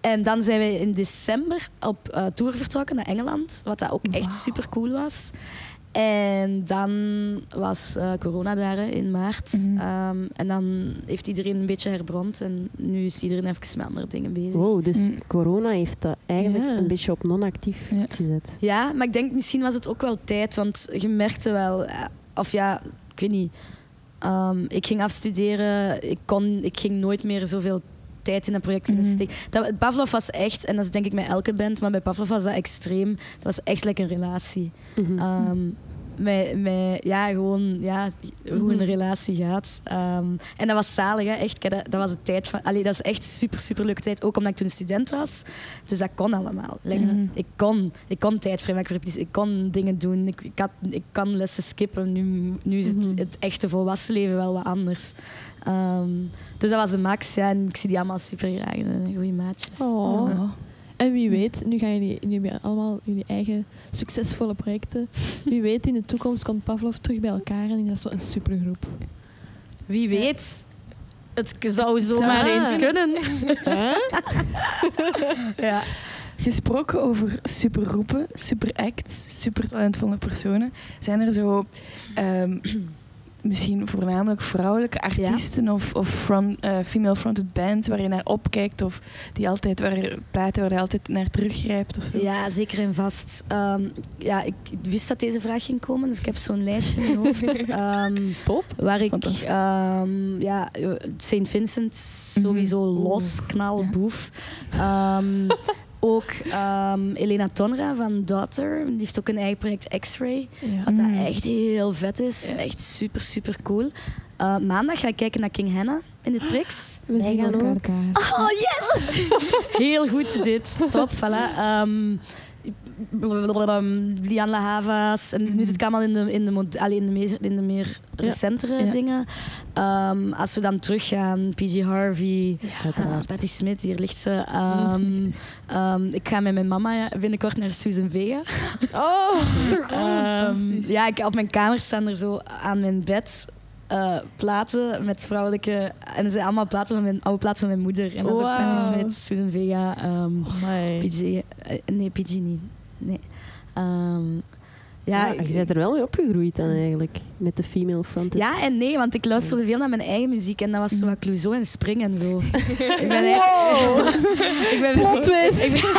C: En dan zijn we in december op eh, tour vertrokken naar Engeland, wat dat ook echt super cool was. En dan was eh, corona daar hè, in maart.
D: Mhm.
C: Ehm, en dan heeft iedereen een beetje herbrand. En nu is iedereen even met andere dingen bezig.
B: Wow, dus
D: Mm.
B: corona heeft dat eigenlijk
A: Ja.
B: een beetje op non-actief
D: Ja.
B: gezet.
C: Ja, maar ik denk misschien was het ook wel tijd. Want je merkte wel... eh, Of ja, ik weet niet. Ehm, ik ging afstuderen. Ik, kon, ik ging nooit meer zoveel tijd in een project kunnen
D: Mhm.
C: steken. Dat, Pavlov was echt, en dat is denk ik met elke band, maar bij Pavlov was dat extreem. Dat was echt lekker een relatie.
B: Mhm.
C: Ehm, met, met, ja, gewoon ja, hoe een
A: Mhm.
C: relatie gaat. Ehm, en dat was zalig, hè? echt. Dat, dat was de tijd van... Allee, dat is echt super, super leuke tijd. Ook omdat ik toen student was. Dus dat kon allemaal. Like,
D: Mhm.
C: ik, kon, ik kon tijd vrijmaken voor. Ik kon dingen doen. Ik, ik, had, ik kan lessen skippen. Nu, nu is het,
A: Mhm.
C: het echte volwassen leven wel wat anders. Ehm, dus dat was de max. Ja, en ik zie die allemaal super graag. Goede maatjes.
A: Oh.
D: Oh.
A: En wie weet, nu gaan jullie, jullie hebben allemaal jullie eigen succesvolle projecten. Wie weet, in de toekomst komt Pavlov terug bij elkaar en is dat zo'n supergroep.
C: Wie weet... Het zou zomaar
A: Zou-
C: eens kunnen. *laughs* *laughs* ja.
D: Gesproken over supergroepen, superacts, super talentvolle personen. Zijn er zo ehm, misschien voornamelijk vrouwelijke artiesten of, of front, eh, female-fronted bands waar je naar opkijkt of die altijd, waar, platen waar je altijd naar teruggrijpt of zo?
C: Ja, zeker en vast. Ehm, ja, ik wist dat deze vraag ging komen, dus ik heb zo'n lijstje in mijn hoofd. *laughs* Ehm,
A: Top.
C: waar ik ehm ja, St. Vincent sowieso
A: Mhm.
C: los, knal, boef. *laughs* Ook ehm, Elena Tonra van Daughter, die heeft ook een eigen project X-Ray.
A: Ja.
C: Wat dat
D: Mm.
C: echt heel vet is.
D: Ja.
C: Echt super, super cool. Eh, maandag ga ik kijken naar King Hannah in de tricks.
A: We
B: Wij
A: zien
B: gaan
A: elkaar
B: ook.
C: Oh, yes! *laughs* Heel goed dit. Top, voilà. Ehm Lian La Havas. En nu zit ik allemaal in de, in de, allee, in de, meer, in de meer recentere
D: Ja.
C: dingen. Ehm, als we dan teruggaan, PG Harvey,
B: Uiteraard.
C: uh, Patti Smith, hier ligt ze. Ehm, ik ga met mijn mama binnenkort naar Susan Vega. *laughs*
A: Oh, zo goed.
C: Ja, ik, op mijn kamer staan er zo aan mijn bed eh, platen met vrouwelijke... En dat zijn allemaal platen van mijn, oude platen van mijn moeder. En dat is ook. Patti Smith, Susan Vega,
A: Amai.
C: PG... eh, nee, PG niet. Nee. Ehm, Ja,
B: Ja,
C: ik-
B: je bent er wel mee opgegroeid dan eigenlijk, met de female fronted.
C: ja en nee, want ik luisterde veel naar mijn eigen muziek en dat was zo wat Clouseau en Spring en zo. *laughs* ik ben
A: Wow! *laughs*
C: ik ben,
A: Plot twist! *laughs*
C: Ik ben-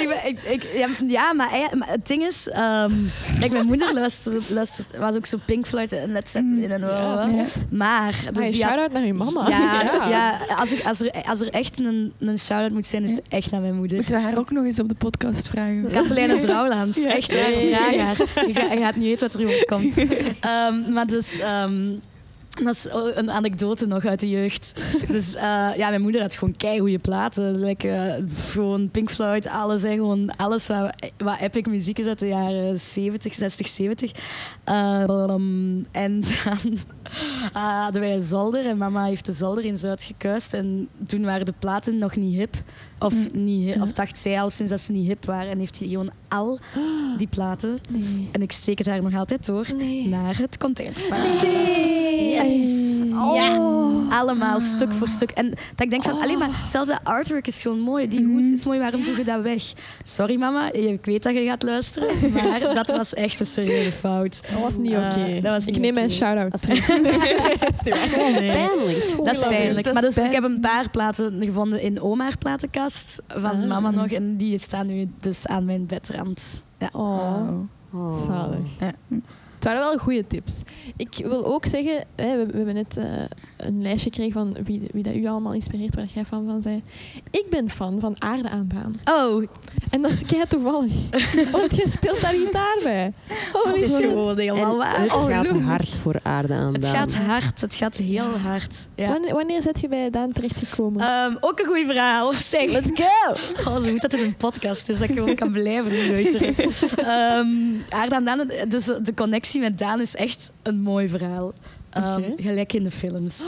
C: ik ben, ik, ik, ja, ja maar, het ding is, ehm, kijk, mijn moeder luisterde, luisterde, was ook zo Pink Floyd en Led Zeppelin en
A: Ja.
C: wel.
D: Ja.
C: Maar, dus
A: Hey,
C: had-
A: shout-out naar je mama.
C: Ja,
B: Ja.
C: ja. als, ik, als, er, als er echt een, een shout-out moet zijn, is het echt naar mijn moeder.
D: Moeten we haar ook nog eens op de podcast vragen?
C: Katelijne Drouwlands.
D: Ja.
C: Echt. Je, ga- je gaat niet weten wat er over komt. Ehm, *laughs* maar dus... ehm, dat is een anekdote nog uit de jeugd. *laughs* Dus eh, ja, mijn moeder had gewoon keigoede platen. Like, eh, gewoon Pink Floyd, alles. Hè, gewoon alles wat, wat epic muziek is uit de jaren 70, 60, 70. Ehm, en dan ah, *laughs* hadden wij een zolder en mama heeft de zolder eens uitgekuist. En toen waren de platen nog niet hip. Of,
D: Mm.
C: niet, of dacht zij al sinds dat ze niet hip waren. En heeft hij gewoon al *gasps* die platen.
A: Nee.
C: En ik steek het haar nog altijd door
A: Nee.
C: naar het containerpaard.
A: Nee.
C: Ja,
A: Oh.
C: allemaal stuk voor stuk. En dat ik denk van, alleen maar, zelfs dat artwork is gewoon mooi. Die hoes is mooi, waarom doe je dat weg? Sorry mama, ik weet dat je gaat luisteren, *laughs* maar dat was echt een serieuze fout.
A: Dat was niet
C: Eh,
A: oké. Ik neem mijn
C: oké.
A: shout-out. *laughs*
B: We
C: Oh, nee.
B: pijnlijk.
C: Dat is pijnlijk. Maar dus, ik heb een paar platen gevonden in oma's platenkast van
A: Ah.
C: mama nog. En die staan nu dus aan mijn bedrand. Ja.
A: Oh.
B: Oh.
A: Zalig.
C: Ja.
A: Het waren wel goede tips. Ik wil ook zeggen, hè, we, we hebben net eh, een lijstje gekregen van wie, wie dat u allemaal inspireert, waar jij fan van bent. Ik ben fan van Aarde aandaan.
C: Oh,
A: En dat is kei toevallig. *laughs* Want jij speelt daar gitaar bij. Holy
C: het is
A: shit.
C: gewoon helemaal
B: En
C: waar.
B: het
C: Oh,
B: gaat hard voor aarde aan
C: Het gaat hard, het gaat heel hard. Ja.
A: Wanneer, wanneer zet je bij Daan terechtgekomen?
C: Ehm, ook een goed verhaal. Zeg.
A: Let's go! *laughs*
C: Oh, zo goed dat het een podcast is, dat ik gewoon kan blijven luisteren. *laughs* um, Aarde aan Daan, dus de connectie met Daan is echt een mooi verhaal. Ehm. Gelijk in de films.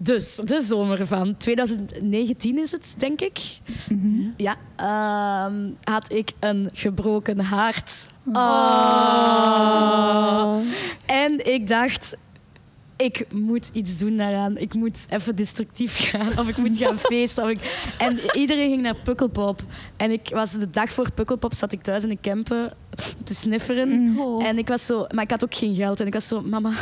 C: Dus, de zomer van 2019 is het, denk ik.
D: Mhm.
C: Ja, ehm, had ik een gebroken hart.
A: Oh.
C: En ik dacht, ik moet iets doen daaraan. Ik moet even destructief gaan of ik moet gaan *laughs* feesten. Of ik... En iedereen ging naar Pukkelpop. En ik was de dag voor Pukkelpop zat ik thuis in de campen te snifferen.
D: Mm.
A: Oh.
C: En ik was zo, maar ik had ook geen geld. En ik was zo, mama,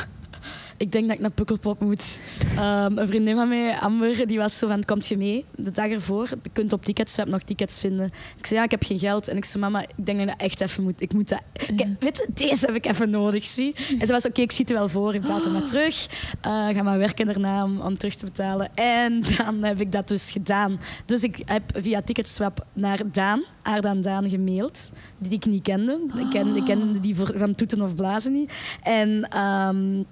C: ik denk dat ik naar Pukkelpop moet. Ehm, een vriendin van mij, Amber, die was zo van, komt je mee? De dag ervoor, je kunt op tickets, nog tickets vinden. Ik zei, ja, ik heb geen geld. En ik zei, mama, ik denk dat ik dat echt even moet. Ik moet dat, ik, weet je, deze heb ik even nodig, zie. En ze was, oké, ik zie het wel voor, ik betaal het maar terug. Eh ga maar werken daarna om, om terug te betalen. En dan heb ik dat dus gedaan. Dus ik heb via Ticketswap naar Daan, Aardaan Daan, gemaild. Die ik niet kende. Ik, ken, ik kende die voor, van toeten of blazen niet. En... ehm,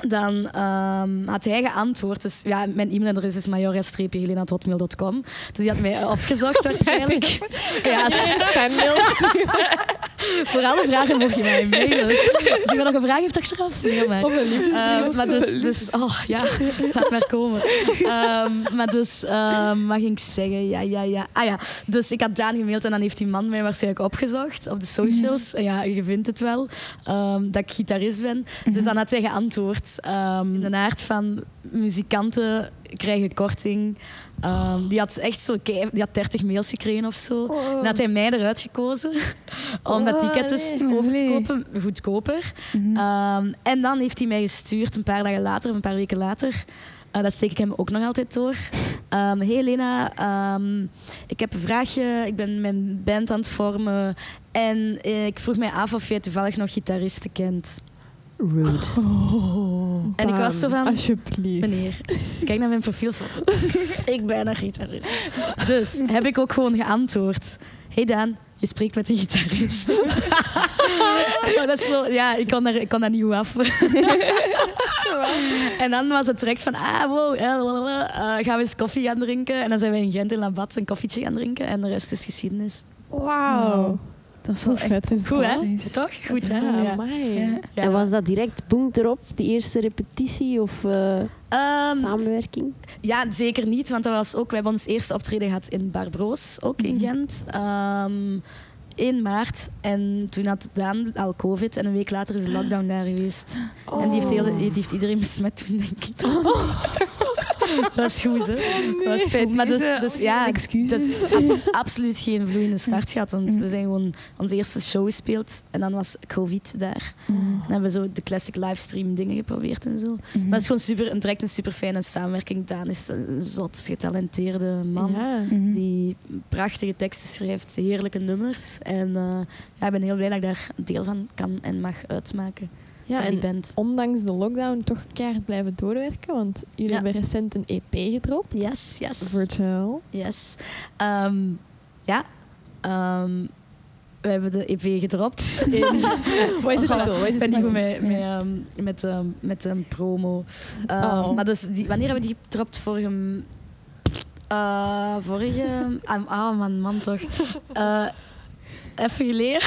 C: dan ehm, had hij geantwoord. Dus ja, mijn e-mailadres is majora-helena.hotmail.com. Dus die had mij opgezocht *laughs* waarschijnlijk. *laughs* ja, *laughs* voor alle vragen mocht je mij mailen. Als je nog een vraag heeft achteraf, mail mij.
A: Of een liefdesbrief
C: Eh,
A: of
C: maar
A: zo.
C: dus, dus, oh ja, laat maar komen. Ehm, maar dus, wat ging ik zeggen? Ja, ja, ja. Ah ja, dus ik had Daan gemaild en dan heeft die man mij waarschijnlijk opgezocht op de socials. En ja, je vindt het wel, dat ik gitarist ben. Dus dan had hij geantwoord. Ehm, in de aard van muzikanten krijgen korting. Ehm, die had echt zo, kei- die had 30 mails gekregen of zo.
A: Oh.
C: Dan had hij mij eruit gekozen *laughs* om dat ticket dus
A: nee.
C: over te
D: Nee.
C: kopen, goedkoper.
D: Mhm.
C: Ehm, en dan heeft hij mij gestuurd een paar dagen later, of een paar weken later. Eh, dat steek ik hem ook nog altijd door. Ehm hey Lena, ehm, ik heb een vraagje. Ik ben mijn band aan het vormen. En eh, ik vroeg mij af of jij toevallig nog gitaristen kent.
B: Rude.
C: En ik was zo van...
A: Alsjeblieft.
C: Meneer, kijk naar mijn profielfoto. *laughs* ik ben een gitarist. Dus heb ik ook gewoon geantwoord. Hey Daan, je spreekt met een gitarist. maar *laughs* dat is zo, ja, ik kon daar, ik kon daar niet goed af. *laughs* en dan was het direct van, ah wow, eh, eh, gaan we eens koffie gaan drinken. En dan zijn we in Gent in Labat een koffietje gaan drinken. En de rest is geschiedenis.
A: Wauw.
D: Dat is wel
A: Hoe
D: echt
A: vet is
C: Goed hè? Toch? Goed hè?
A: Ja,
C: Ja.
A: amai.
D: Ja.
C: Ja.
B: En was dat direct boenk erop, die eerste repetitie of eh,
C: Ehm,
B: samenwerking?
C: Ja, zeker niet, want dat was ook, we hebben ons eerste optreden gehad in Barbroos, ook in
D: Mhm.
C: Gent. ehm, in maart. En toen had Daan al COVID en een week later is de lockdown daar geweest. En die heeft, heel, die heeft iedereen besmet toen, denk ik. *laughs* *laughs* dat was goed, hè. Dat was
D: Bij
C: goed. Maar dus, dus ja,
D: excuses.
C: dat is *laughs* abs- absoluut geen vloeiende start gehad. Want we zijn gewoon onze eerste show gespeeld. En dan was COVID daar.
D: Mhm.
C: Dan hebben we zo de classic livestream dingen geprobeerd en zo.
D: Mhm.
C: Maar het is gewoon super, een direct een super fijne samenwerking. Daan is een zot getalenteerde man.
A: Ja.
D: Mhm.
C: Die prachtige teksten schrijft, heerlijke nummers. En eh, ja, ik ben heel blij dat ik daar deel van kan en mag uitmaken.
A: Ja,
C: van die
A: en
C: band.
A: ondanks de lockdown toch keihard blijven doorwerken. Want jullie
C: Ja.
A: hebben recent een EP gedropt.
C: Yes, yes.
A: Virtual.
C: Yes. Ehm, ja. Ehm, we hebben de EP gedropt. *laughs*
A: Wat is het titel?
C: Ik ben niet goed met, met, ehm, met, ehm, met een promo.
A: Oh.
C: Maar dus, die, wanneer hebben we die gedropt? Vorige... eh, vorige... ah, ah, man, man toch. *laughs* Eh, even geleden.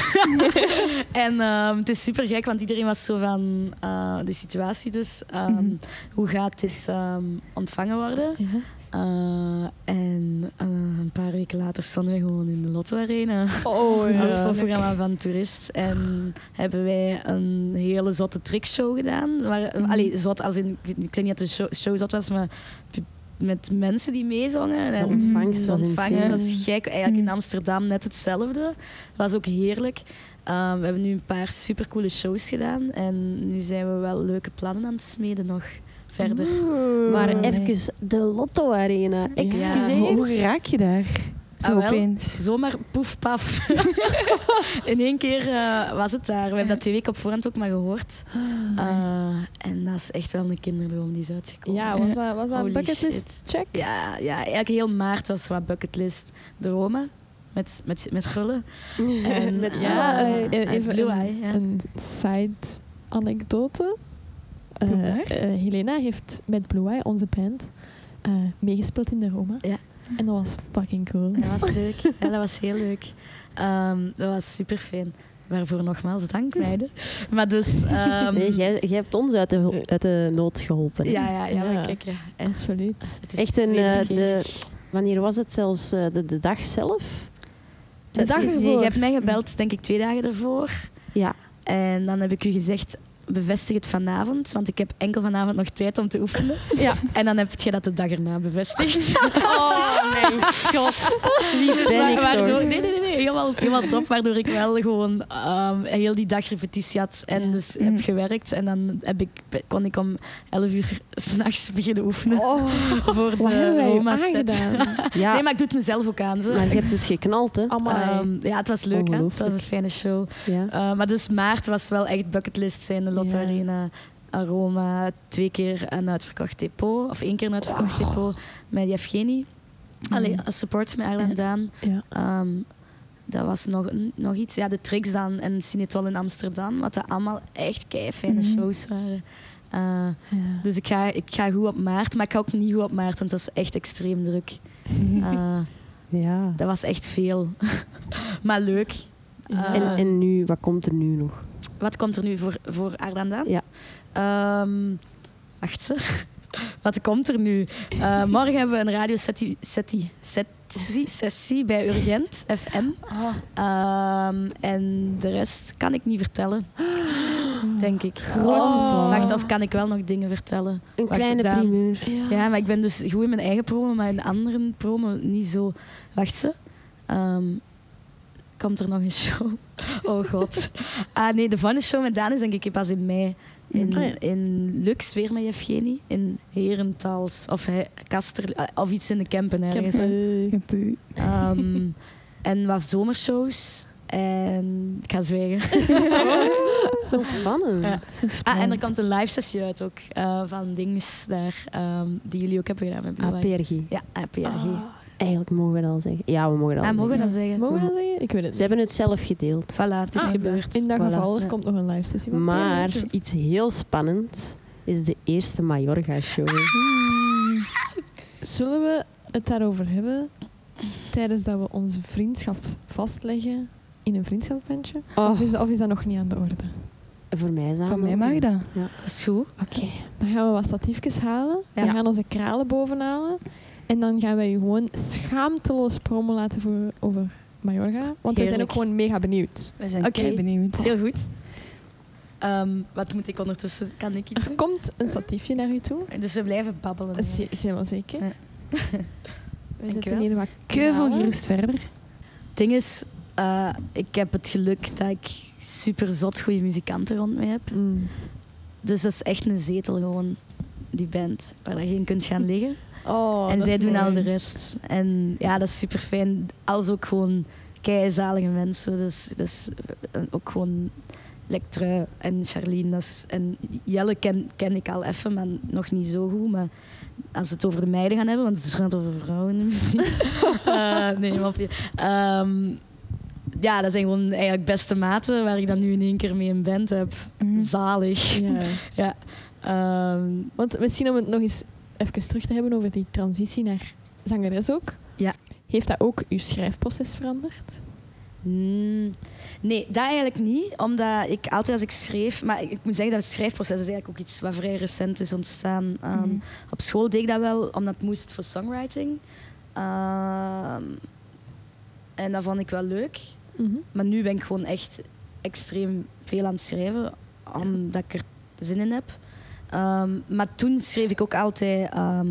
C: *laughs* en ehm, het is super gek, want iedereen was zo van eh, de situatie dus. ehm,
D: Mhm.
C: Hoe gaat dit ehm, ontvangen worden? Eh, en eh, een paar weken later stonden we gewoon in de Lotto Arena.
A: Oh ja. *laughs*
C: Als voorprogramma van Toerist. En hebben wij een hele zotte trickshow gedaan. Waar, allee, zot als in, ik zeg niet dat de show, show zot was, maar met mensen die meezongen.
B: De
C: En
B: ontvangst
C: de
B: was
C: ontvangst
B: insane.
C: was gek. Eigenlijk in
D: Mhm.
C: Amsterdam net hetzelfde. Dat was ook heerlijk. Ehm, we hebben nu een paar supercoole shows gedaan. En nu zijn we wel leuke plannen aan het smeden nog verder.
A: Oeh.
B: Maar
D: nee.
B: even de Lotto Arena. Excuseer.
C: Ja.
D: Hoe raak je daar? Zo
C: Ah,
D: opeens.
C: Zomaar poef paf. *laughs* In één keer eh, was het daar. We hebben dat twee weken op voorhand ook maar gehoord. Eh, en dat is echt wel een kinderdroom die is uitgekomen.
A: Ja, was dat, was dat een bucketlist check?
C: Ja, ja, eigenlijk heel maart was wat bucketlist. De Roma, met, met, met Gullen. *laughs* En,
B: Met
C: eh,
A: Ja,
B: Blue
A: een,
B: Eye.
A: even
C: Blue
A: een,
C: Eye, ja.
A: een side anekdote. Helena heeft met Blue Eye, onze band, eh, meegespeeld in de Roma.
C: Ja.
A: En dat was fucking cool.
C: Dat was leuk. Ja, dat was heel leuk. Ehm, dat was super fijn. Waarvoor nogmaals dank, meiden. Maar dus... ehm,
B: Nee, jij, jij hebt ons uit de, uit de nood geholpen. hè?
C: ja, ja, ja, kijk, ja. En
A: Absoluut.
B: Echt een, eh, de, wanneer was het zelfs? eh, de, de dag zelf?
A: De dag ervoor.
C: Je hebt mij gebeld, denk ik, twee dagen ervoor.
B: Ja.
C: En dan heb ik u gezegd, bevestig het vanavond, want ik heb enkel vanavond nog tijd om te oefenen. *laughs*
B: Ja.
C: En dan heb je dat de dag erna bevestigd. *laughs*
B: Oh mijn god. Wie ben ik
C: Wa- waardoor, nee, nee, nee, helemaal, helemaal top. Waardoor ik wel gewoon ehm, heel die dag repetitie had en
A: Ja.
C: dus
D: Mm.
C: heb gewerkt. En dan heb ik, kon ik om 11 uur *laughs* s'nachts beginnen oefenen
A: Oh,
C: voor de
A: wij u
C: Roma set.
A: aangedaan? *laughs*
B: Ja,
C: Nee, maar ik doe het mezelf ook aan. Zo.
B: maar je hebt het geknald, hè?
C: Ehm, ja, het was leuk, hè? Het was een fijne show.
B: Ja.
C: Uh, maar dus maart was wel echt bucketlist zijn. De Lotto
A: Ja.
C: Arena, Aroma, twee keer een uitverkocht depot. Of één keer een uitverkocht depot met Yevgeny. Allee, als support met Arlen
A: Ja.
C: Daan.
A: Ja.
C: Ehm, dat was nog, nog iets. Ja, de Tricks dan en Cinetol in Amsterdam. Wat dat allemaal echt kei fijne
D: Mhm.
C: shows waren. Uh,
A: Ja.
C: dus ik ga, ik ga goed op maart. Maar ik ga ook niet goed op maart, want dat is echt extreem druk. Uh, *laughs*
B: ja.
C: dat was echt veel. *laughs* maar leuk.
A: Ja.
C: Eh,
B: En, en nu, wat komt er nu nog?
C: Wat komt er nu voor, voor Ardan Daan?
B: Ja.
C: Ehm, wacht ze. Wat komt er nu? Eh, morgen hebben we een radiosessie sessie, bij Urgent FM.
A: Ah.
C: Ehm, en de rest kan ik niet vertellen, denk ik.
A: Oh.
C: Wacht, of kan ik wel nog dingen vertellen?
B: Een
C: Wacht,
B: kleine primeur.
C: Ja, maar ik ben dus goed in mijn eigen promo, maar in de andere promo niet zo. Wacht ze. Ehm, komt er nog een show? *laughs* Oh god. Ah nee, de Vanne Show met Daan is denk ik pas in mei. In,
A: Ah, ja.
C: in Lux, weer met Evgeny. In Herentals. Of hij, Kaster, ah, of iets in de Kempen ergens.
A: eh,
C: Ehm, *laughs* en wat zomershows. En ik ga zwijgen. *laughs*
B: Zo spannend.
C: Ja. Ah, en er komt een live sessie uit ook. eh, van Dings daar. ehm, die jullie ook hebben gedaan met Eye.
B: APRG.
C: Ja, APRG.
A: ah.
B: Eigenlijk mogen we dat al zeggen. Ja, we mogen dat
C: Ah,
B: al
C: mogen we
B: zeggen.
C: dat zeggen?
A: Mogen we dat zeggen? Ik weet het
B: Ze hebben het zelf gedeeld.
C: Voilà, het is
A: Ah,
C: gebeurd.
A: In dat
B: Voilà.
A: geval, er
C: Ja.
A: komt nog een live sessie van
B: Maar iets heel spannend is de eerste Majorga-show.
A: Zullen we het daarover hebben tijdens dat we onze vriendschap vastleggen in een vriendschapsbandje?
B: Oh,
A: Of, is dat, of is dat nog niet aan de orde?
B: voor mij is dat
D: Van mij mag dat.
C: Dat is goed.
A: Oké, dan gaan we wat statiefjes halen. We
C: Ja.
A: gaan onze kralen bovenhalen. En dan gaan wij je gewoon schaamteloos promo laten voor, over Majorga. Want we zijn ook gewoon mega benieuwd.
D: We zijn kei benieuwd.
C: Heel goed. Ehm, wat moet ik ondertussen? Kan ik iets
A: Er
C: doen?
A: komt een statiefje naar u toe.
C: Dus we blijven babbelen.
A: Is, is helemaal zeker.
C: Ja. *laughs*
A: We
C: Dankjewel.
A: hier wat
D: Keuvel gerust verder.
C: Het ding is, eh, ik heb het geluk dat ik super zot goede muzikanten rond me heb.
A: Mm.
C: Dus dat is echt een zetel gewoon, die band, waar je in kunt gaan liggen.
A: Oh,
C: en zij doen
A: mooi.
C: al de rest. En ja, dat is super fijn. Als ook gewoon keizalige mensen. Dus, dus ook gewoon Lectrui en Charlene. Dat is, en Jelle ken, ken ik al even, maar nog niet zo goed. Maar als we het over de meiden gaan hebben, want het gaat over vrouwen misschien. *laughs* Eh, nee, mopje. Ehm, ja, dat zijn gewoon eigenlijk beste maten waar ik dan nu in één keer mee een band heb.
D: Mhm.
C: Zalig. *laughs*
A: Ja.
C: Ehm,
A: Want misschien om het nog eens even terug te hebben over die transitie naar zangeres ook.
C: Ja.
A: Heeft dat ook uw schrijfproces veranderd?
C: Mm, nee, dat eigenlijk niet. Omdat ik altijd als ik schreef... Maar ik moet zeggen dat het schrijfproces is eigenlijk ook iets wat vrij recent is ontstaan. Ehm,
D: Mhm.
C: Op school deed ik dat wel, omdat het moest voor songwriting. Ehm, en dat vond ik wel leuk.
A: Mhm.
C: Maar nu ben ik gewoon echt extreem veel aan het schrijven, omdat ik er zin in heb. Ehm, maar toen schreef ik ook altijd ehm,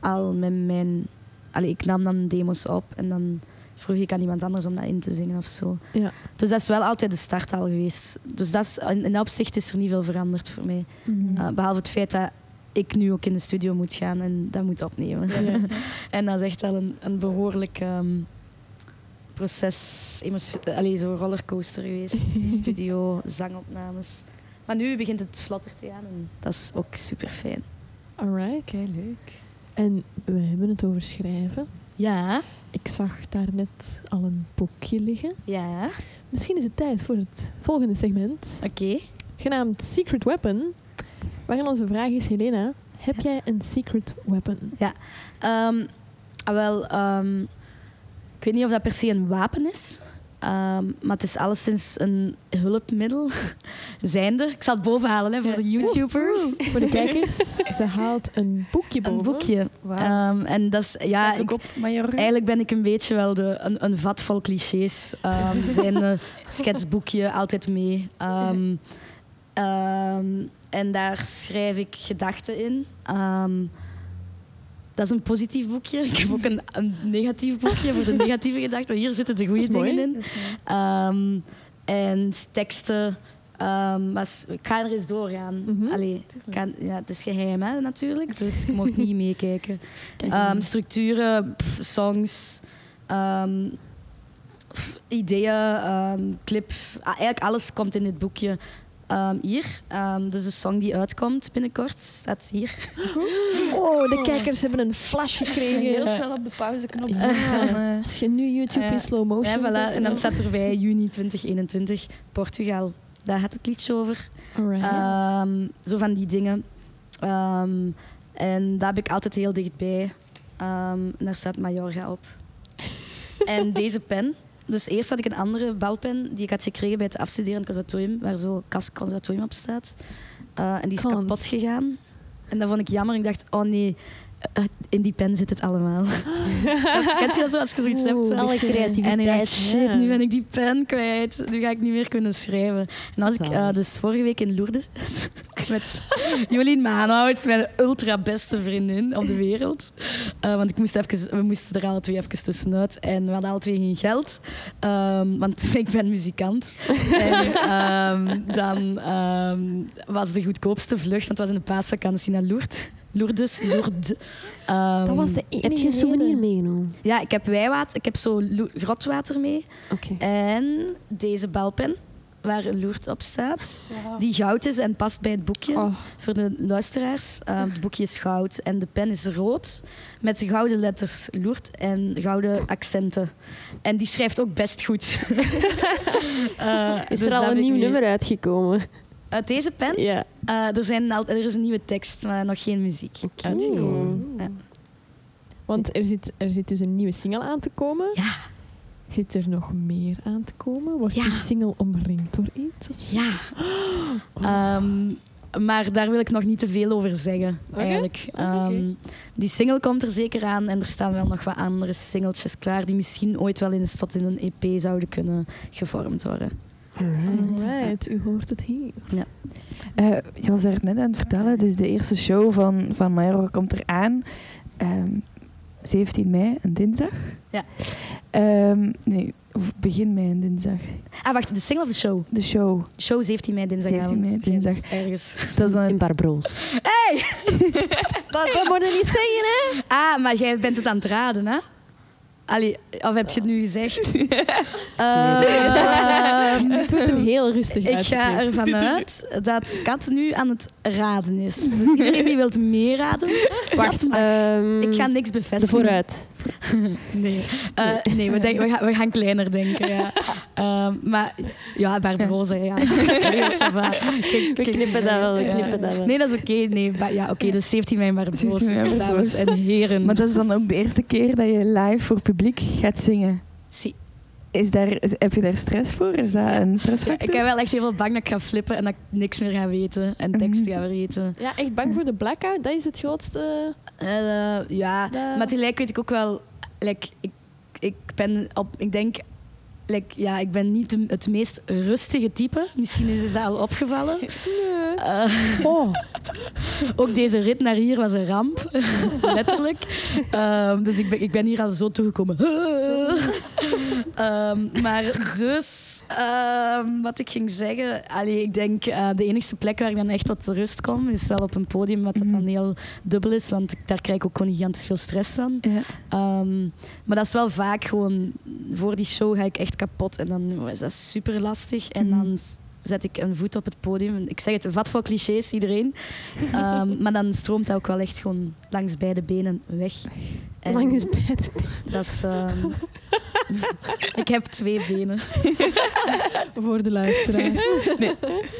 C: al met mijn... Allee, ik nam dan demo's op en dan vroeg ik aan iemand anders om dat in te zingen of zo.
A: Ja.
C: Dus dat is wel altijd de start al geweest. Dus dat is, in, in dat opzicht is er niet veel veranderd voor mij.
A: Mhm.
C: Uh, behalve het feit dat ik nu ook in de studio moet gaan en dat moet opnemen.
A: Ja. *laughs*
C: en dat is echt wel een, een behoorlijk ehm, proces, allee, zo rollercoaster geweest. *laughs* Studio, zangopnames. Maar nu begint het vlotter te gaan en dat is ook super fijn.
A: Alright.
C: leuk.
A: En we hebben het over schrijven.
C: Ja,
A: Ik zag daar net al een boekje liggen.
C: ja,
A: Misschien is het tijd voor het volgende segment,
C: oké.
A: genaamd Secret Weapon. Waarin onze vraag is, Helena, heb jij een secret weapon?
C: Ehm, ah, wel, ehm, ik weet niet of dat per se een wapen is. Ehm, maar het is alleszins een hulpmiddel. *laughs* Zijnde. Ik zal het boven halen hè, voor de YouTubers.
A: Voor de kijkers, ze haalt een boekje boven.
C: Een boekje.
D: Wauw.
C: Ehm, en dat is, ja, ik,
D: op
C: eigenlijk ben ik een beetje wel de, een, een vat vol clichés. Ehm zijn eh, schetsboekje altijd mee. Ehm, ehm, en daar schrijf ik gedachten in. Dat is een positief boekje. Ik heb ook een, een negatief boekje voor de *laughs* negatieve gedachten. Maar hier zitten de goede dingen in. Ehm, en teksten. ehm, maar ik ga er eens doorgaan.
A: Mhm.
C: Allee, kan- ja, het is geheim hè, natuurlijk, dus ik mocht niet *laughs* meekijken.
A: Kijk.
C: Ehm, structuren, pff, songs, pff, ideeën, clip. Ah, eigenlijk alles komt in dit boekje ehm, hier. Ehm, dus de song die uitkomt binnenkort staat hier.
A: Oh, de kijkers hebben een flash
D: Heel
A: gekregen.
D: snel op de pauzeknop.
A: Ja.
D: Eh, *laughs*
A: Als je nu YouTube in slow motion
C: Ja, voilà.
A: zet,
C: En dan staat erbij juni 2021, Portugal. Daar gaat het liedje over. Ehm, zo van die dingen. Ehm, en daar heb ik altijd heel dichtbij. Ehm, en daar staat Majorga op. *laughs* en deze pen. Dus eerst had ik een andere balpen die ik had gekregen bij het afstuderen conservatorium, waar zo Kas Conservatorium op staat. Eh, en die is
A: Kans.
C: kapot gegaan. En dat vond ik jammer. Ik dacht, oh nee, eh, in die pen zit het allemaal. *laughs* Kent je dat zo als je zoiets hebt?
A: Oeh?
B: Alle creativiteit.
C: En ik dacht, shit,
A: ja.
C: nu ben ik die pen kwijt. Nu ga ik niet meer kunnen schrijven. En was ik eh, dus vorige week in Lourdes *laughs* *laughs* met Jolien Maanhout, mijn ultra beste vriendin op de wereld. Eh, want ik moest even, we moesten er alle twee even tussenuit. En we hadden alle twee geen geld. Ehm, want *laughs* ik ben muzikant. en ehm, dan ehm, was de goedkoopste vlucht, want het was in de paasvakantie naar Lourdes. Lourdes, Lourdes. Ehm,
A: dat was de enige
B: Heb je een souvenir meegenomen?
C: Ja, ik heb wijwater, ik heb zo grotwater mee.
B: Oké.
C: En deze balpen, waar een loert op staat, die goud is en past bij het boekje.
A: Oh,
C: Voor de luisteraars, uh, het boekje is goud en de pen is rood met gouden letters loert en gouden accenten. En die schrijft ook best goed. Uh, *laughs*
B: Is
C: dus
B: er al een nieuw nummer uitgekomen?
C: Uit deze pen?
B: Ja.
C: Uh, er, zijn al, er is een nieuwe tekst, maar nog geen muziek.
B: Oké.
C: uitgekomen. Ja.
A: want er zit, er zit dus een nieuwe single aan te komen.
C: Ja.
A: Zit er nog meer aan te komen? Wordt
C: Ja.
A: die single omringd door iets? of?
C: Ja. Ehm, maar daar wil ik nog niet te veel over zeggen, eigenlijk. Ehm, die single komt er zeker aan en er staan wel nog wat andere singeltjes klaar die misschien ooit wel eens tot in een EP zouden kunnen gevormd worden.
B: Alright.
A: Alright, u hoort het hier.
D: Eh, je was er net aan het vertellen, dus de eerste show van, van Mallorca komt eraan. Ehm 17 mei, een dinsdag.
C: Ja.
D: Ehm, nee, of begin mei, een dinsdag.
C: Ah, wacht, de single of de show?
D: De show.
C: Show 17 mei, dinsdag.
D: 17 mei, dinsdag.
C: Ergens. *laughs*
D: Dat is dan
B: In Barbroos.
C: Hey! *laughs*
A: Dat, dat moet je niet zeggen, hè?
C: Ah, maar jij bent het aan het raden, hè? Allee, of heb je het nu gezegd? *laughs* Ehm,
A: Het wordt er heel rustig
C: ik
A: uit.
C: ga ervan uit dat Kat nu aan het raden is. Dus *laughs* iedereen die wilt meeraden, wacht maar.
B: Ehm,
C: Ik ga niks
B: de
C: bevestigen.
B: vooruit. *laughs* *laughs*
C: Nee, Eh, nee we, denken, we, gaan, we gaan kleiner denken. Ja. *laughs* Ehm, maar ja, Barbarossa, ja.
B: We knippen dat wel, we
C: ja.
B: knippen dat wel.
C: Nee, dat is oké. Nee, ja, oké, dus 17 mei Barbarossa,
D: 17 mei
C: dames en heren.
D: Maar dat is dan ook de eerste keer dat je live voor publiek gaat zingen.
C: Zie.
D: Is daar, heb je daar stress voor? Is dat een stressfactor?
C: Ik ben wel echt heel veel bang dat ik ga flippen en dat ik niks meer ga weten en teksten ga vergeten.
A: Ja, echt bang voor de blackout. Dat is het grootste.
C: Eh, ja, maar tegelijk weet ik ook wel, like, ik, ik ben op, ik denk, like, ja, ik ben niet de- het meest rustige type. Misschien is het al opgevallen.
A: Nee.
C: Eh,
B: Oh, *laughs*
C: ook deze rit naar hier was een ramp, *laughs* letterlijk. Ehm, dus ik ben, ik ben hier al zo toegekomen. *laughs* Ehm, maar dus, ehm, wat ik ging zeggen, allee, ik denk eh, de enige plek waar ik dan echt tot rust kom, is wel op een podium, wat dat dan
D: Mhm.
C: heel dubbel is, want daar krijg ik ook gewoon gigantisch veel stress van.
D: Ja.
C: Ehm, maar dat is wel vaak gewoon, voor die show ga ik echt kapot en dan is dat super lastig. En
D: Mhm.
C: dan zet ik een voet op het podium. Ik zeg het, wat voor clichés iedereen. *laughs* Ehm, maar dan stroomt dat ook wel echt gewoon langs beide benen weg. En
B: langs bij de
C: Dat is... ehm, *laughs* ik heb twee benen. *laughs*
A: Voor de luisteraar.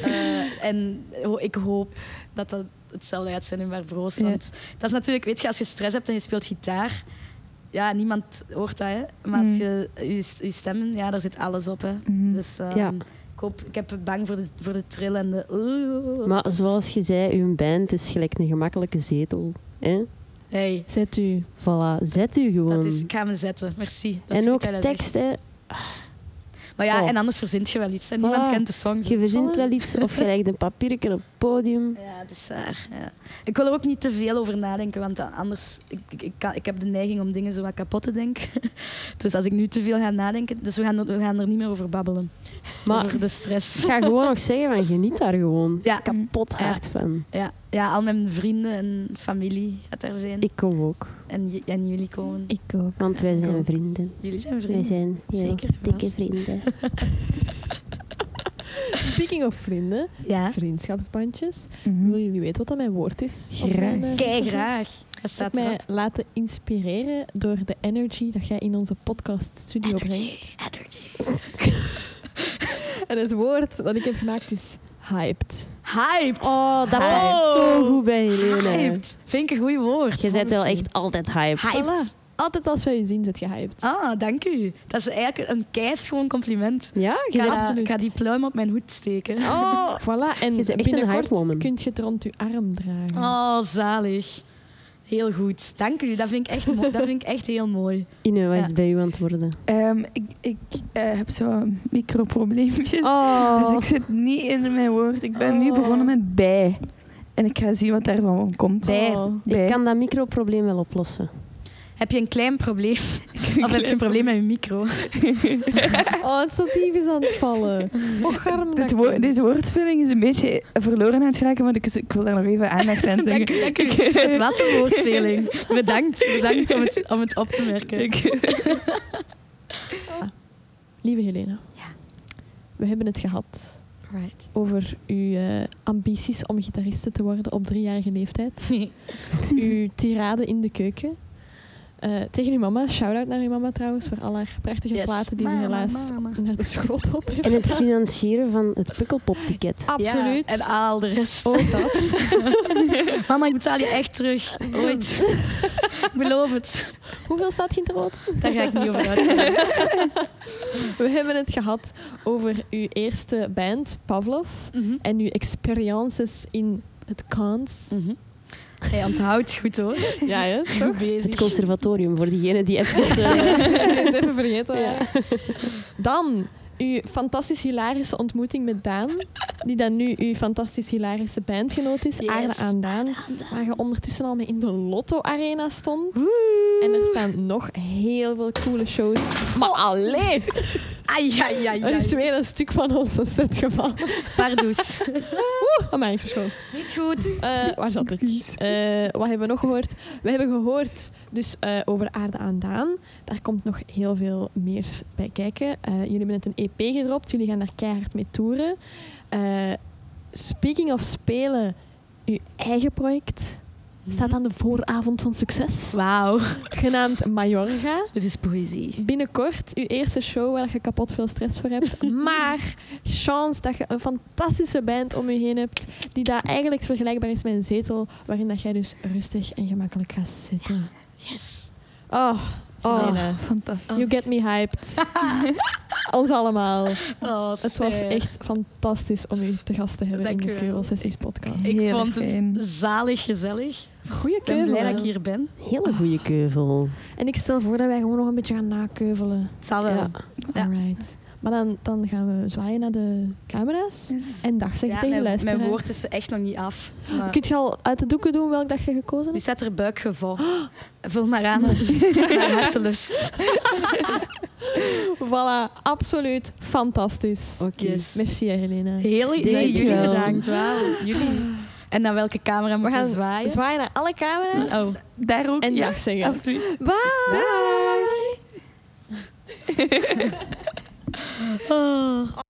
C: Eh, en ik hoop dat dat hetzelfde gaat zijn in Barbroos.
D: Ja.
C: Want dat is natuurlijk, weet je, als je stress hebt en je speelt gitaar, ja, niemand hoort dat, hè. Maar als
D: Mm.
C: je, je, je stemmen, ja, daar zit alles op, hè.
D: Mhm.
C: Dus ehm,
B: Ja.
C: Ik, hoop, ik heb bang voor de, voor de trill en de...
B: Maar zoals je zei, uw band is gelijk een gemakkelijke zetel. Hè?
C: Hey,
A: Zet u.
B: Voilà, zet u gewoon.
C: dat is, ik ga me zetten, merci. Dat is
B: en ook tekst, hè.
C: Maar ja,
B: Oh.
C: en anders verzint je wel iets. En niemand
B: Voilà.
C: kent de songs.
B: Je verzint wel iets of je *laughs* legt een papiertje op podium.
C: Ja, dat is waar. Ja. Ik wil er ook niet te veel over nadenken, want anders... Ik, ik, ik, kan, ik heb de neiging om dingen zo wat kapot te denken. *laughs* dus als ik nu te veel ga nadenken... Dus we gaan, er- we gaan er niet meer over babbelen.
B: Maar *laughs*
C: over de
B: ik
C: stress.
B: ga gewoon nog zeggen, van geniet daar gewoon
C: Ja.
B: kapot
C: Ja.
B: hard van.
C: Ja, ja, al mijn vrienden en familie gaat er zijn.
B: Ik kom ook,
C: En, j- en jullie komen.
A: Ik ook.
B: want wij zijn vrienden.
C: Jullie zijn
B: Wij
C: vrienden.
B: zijn heel
C: Zeker,
B: dikke
C: vast.
B: vrienden. *laughs* *laughs*
A: Speaking of vrienden,
C: Ja.
A: vriendschapsbandjes.
D: Mhm.
A: Willen jullie weten wat dat mijn woord is?
D: Graag.
A: mijn, eh,
C: Kei graag. Dat
A: Ik
C: staat
A: heb mij
C: erop.
A: laten inspireren door de energy dat jij in onze podcast studio brengt.
C: Energy, energy. *laughs*
A: En het woord dat ik heb gemaakt is hyped.
C: Hyped.
B: Oh, dat
C: Hyped.
B: past zo goed bij Helene.
C: Hyped. Vind ik een goed woord.
B: Je bent wel echt altijd hyped.
C: Hyped.
A: Voilà. Altijd als wij je zien, zit je hyped.
C: Ah, dank u. Dat is eigenlijk een keischoon compliment.
B: Ja,
C: Ik ga,
A: absoluut.
C: ik ga die pluim op mijn hoed steken.
B: Oh, *laughs*
A: Voilà, en
B: Je bent echt een
A: binnenkort kun je het rond je arm dragen.
C: Oh, zalig. Heel goed. Dank u. Dat vind ik echt, mo- dat vind ik echt heel mooi.
B: Ine, wat is
C: Ja.
B: bij u aan het worden?
D: Ehm, ik ik eh, heb zo microprobleempjes.
B: Oh,
D: Dus ik zit niet in mijn woord. Ik ben nu
A: Oh.
D: begonnen met bij. En ik ga zien wat daarvan komt.
C: Bij.
A: Oh.
D: Bij.
B: ik kan dat microprobleem wel oplossen.
C: Heb je een klein probleem? *laughs* Of heb je een probleem met je micro? *laughs*
A: Oh, het statief is aan het vallen. Och, arm
D: Dit
A: dat
D: wo- deze woordspeling is een beetje verloren aan het geraken, maar ik, ik wil daar nog even aandacht aan *laughs*
C: Dank
D: zeggen.
C: u, dank u. Het was een woordspeling. Bedankt, bedankt om het, om het op te merken.
A: Lieve Helena.
C: Ja.
A: We hebben het gehad
C: Right.
A: over uw eh, ambities om gitariste te worden op driejarige leeftijd. uw tirade in de keuken. Eh, tegen uw mama. Shout-out naar uw mama trouwens voor al haar prachtige
C: Yes.
A: platen die ze helaas
C: mama.
A: naar de schroot op heeft.
B: En het financieren van het Pukkelpop-ticket.
A: Absoluut.
C: Ja, en al de rest.
A: Ook dat. *laughs*
C: Mama, ik betaal je echt terug. Ooit. ik beloof het.
A: Hoeveel staat je in het rood?
C: Daar ga ik niet over uit. *laughs*
A: We hebben het gehad over uw eerste band, Pavlov. En uw experiences in het Kans.
C: Mhm. Hij onthoudt goed hoor.
A: Ja, hè?
C: Bezig.
B: Het conservatorium, voor diegenen die even... *laughs* eh,
A: even vergeten.
B: Ja.
A: Dan uw fantastisch hilarische ontmoeting met Daan, die dan nu uw fantastisch hilarische bandgenoot is,
C: Yes.
A: Aarde aan Daan, waar je ondertussen al mee in de Lotto Arena stond. En er staan nog heel veel coole shows. Maar alleen,
C: Ai, ai, ai,
A: er is weer een stuk van onze set gevallen.
C: Pardoes. *laughs*
A: Oeh, aan mij geschoten.
C: Niet goed.
A: Eh, waar zat ik? Eh, wat hebben we nog gehoord? We hebben gehoord dus eh, over Aarde aan Daan. Daar komt nog heel veel meer bij kijken. Eh, jullie hebben net een EP gedropt. Jullie gaan daar keihard mee toeren. Eh, speaking of spelen, uw eigen project staat aan de vooravond van succes.
C: Wauw.
A: Genaamd Majorga.
C: Dit is poëzie.
A: Binnenkort uw eerste show waar je kapot veel stress voor hebt. *laughs* Maar chance dat je een fantastische band om je heen hebt die daar eigenlijk vergelijkbaar is met een zetel waarin dat jij dus rustig en gemakkelijk gaat zitten.
C: Yes.
A: Oh, oh.
D: Fantastisch.
A: You get me hyped. *laughs* Ons allemaal.
C: Oh,
A: Het was echt fantastisch om u te gast te hebben
C: Dank
A: in de
C: wel.
A: Keurelsessies podcast.
C: Ik
D: Heel
C: vond
D: fijn.
C: het zalig gezellig.
A: Goeie
C: Ik ben
A: keuvel.
C: blij dat ik hier ben.
B: Hele goede keuvel.
A: En ik stel voor dat wij gewoon nog een beetje gaan nakeuvelen.
C: Het zal wel.
B: Ja.
C: Ja.
A: Alright. Maar dan, dan gaan we zwaaien naar de camera's.
D: Yes.
A: En dag zeggen
C: Ja,
A: tegen de
C: mijn,
A: luisteraar.
C: mijn woord is echt nog niet af. Maar
A: Kun je al uit de doeken doen welk dag je gekozen
C: nu
A: hebt?
C: staat er buikgeval. Vul maar aan. *laughs* Naar hartelust. *laughs*
A: Voilà, absoluut fantastisch.
B: Oké.
C: Yes.
A: Merci, Helena.
C: Heel nee,
B: je
C: jullie
B: wel.
C: bedankt. Wauw. Jullie. En naar welke camera
A: We
C: moeten we
A: gaan
C: zwaaien?
A: zwaaien naar alle camera's
C: Oh.
D: Daar ook.
A: en
D: ja,
A: dag zeggen.
D: absoluut.
A: Bye! *laughs*
C: Oh. *laughs*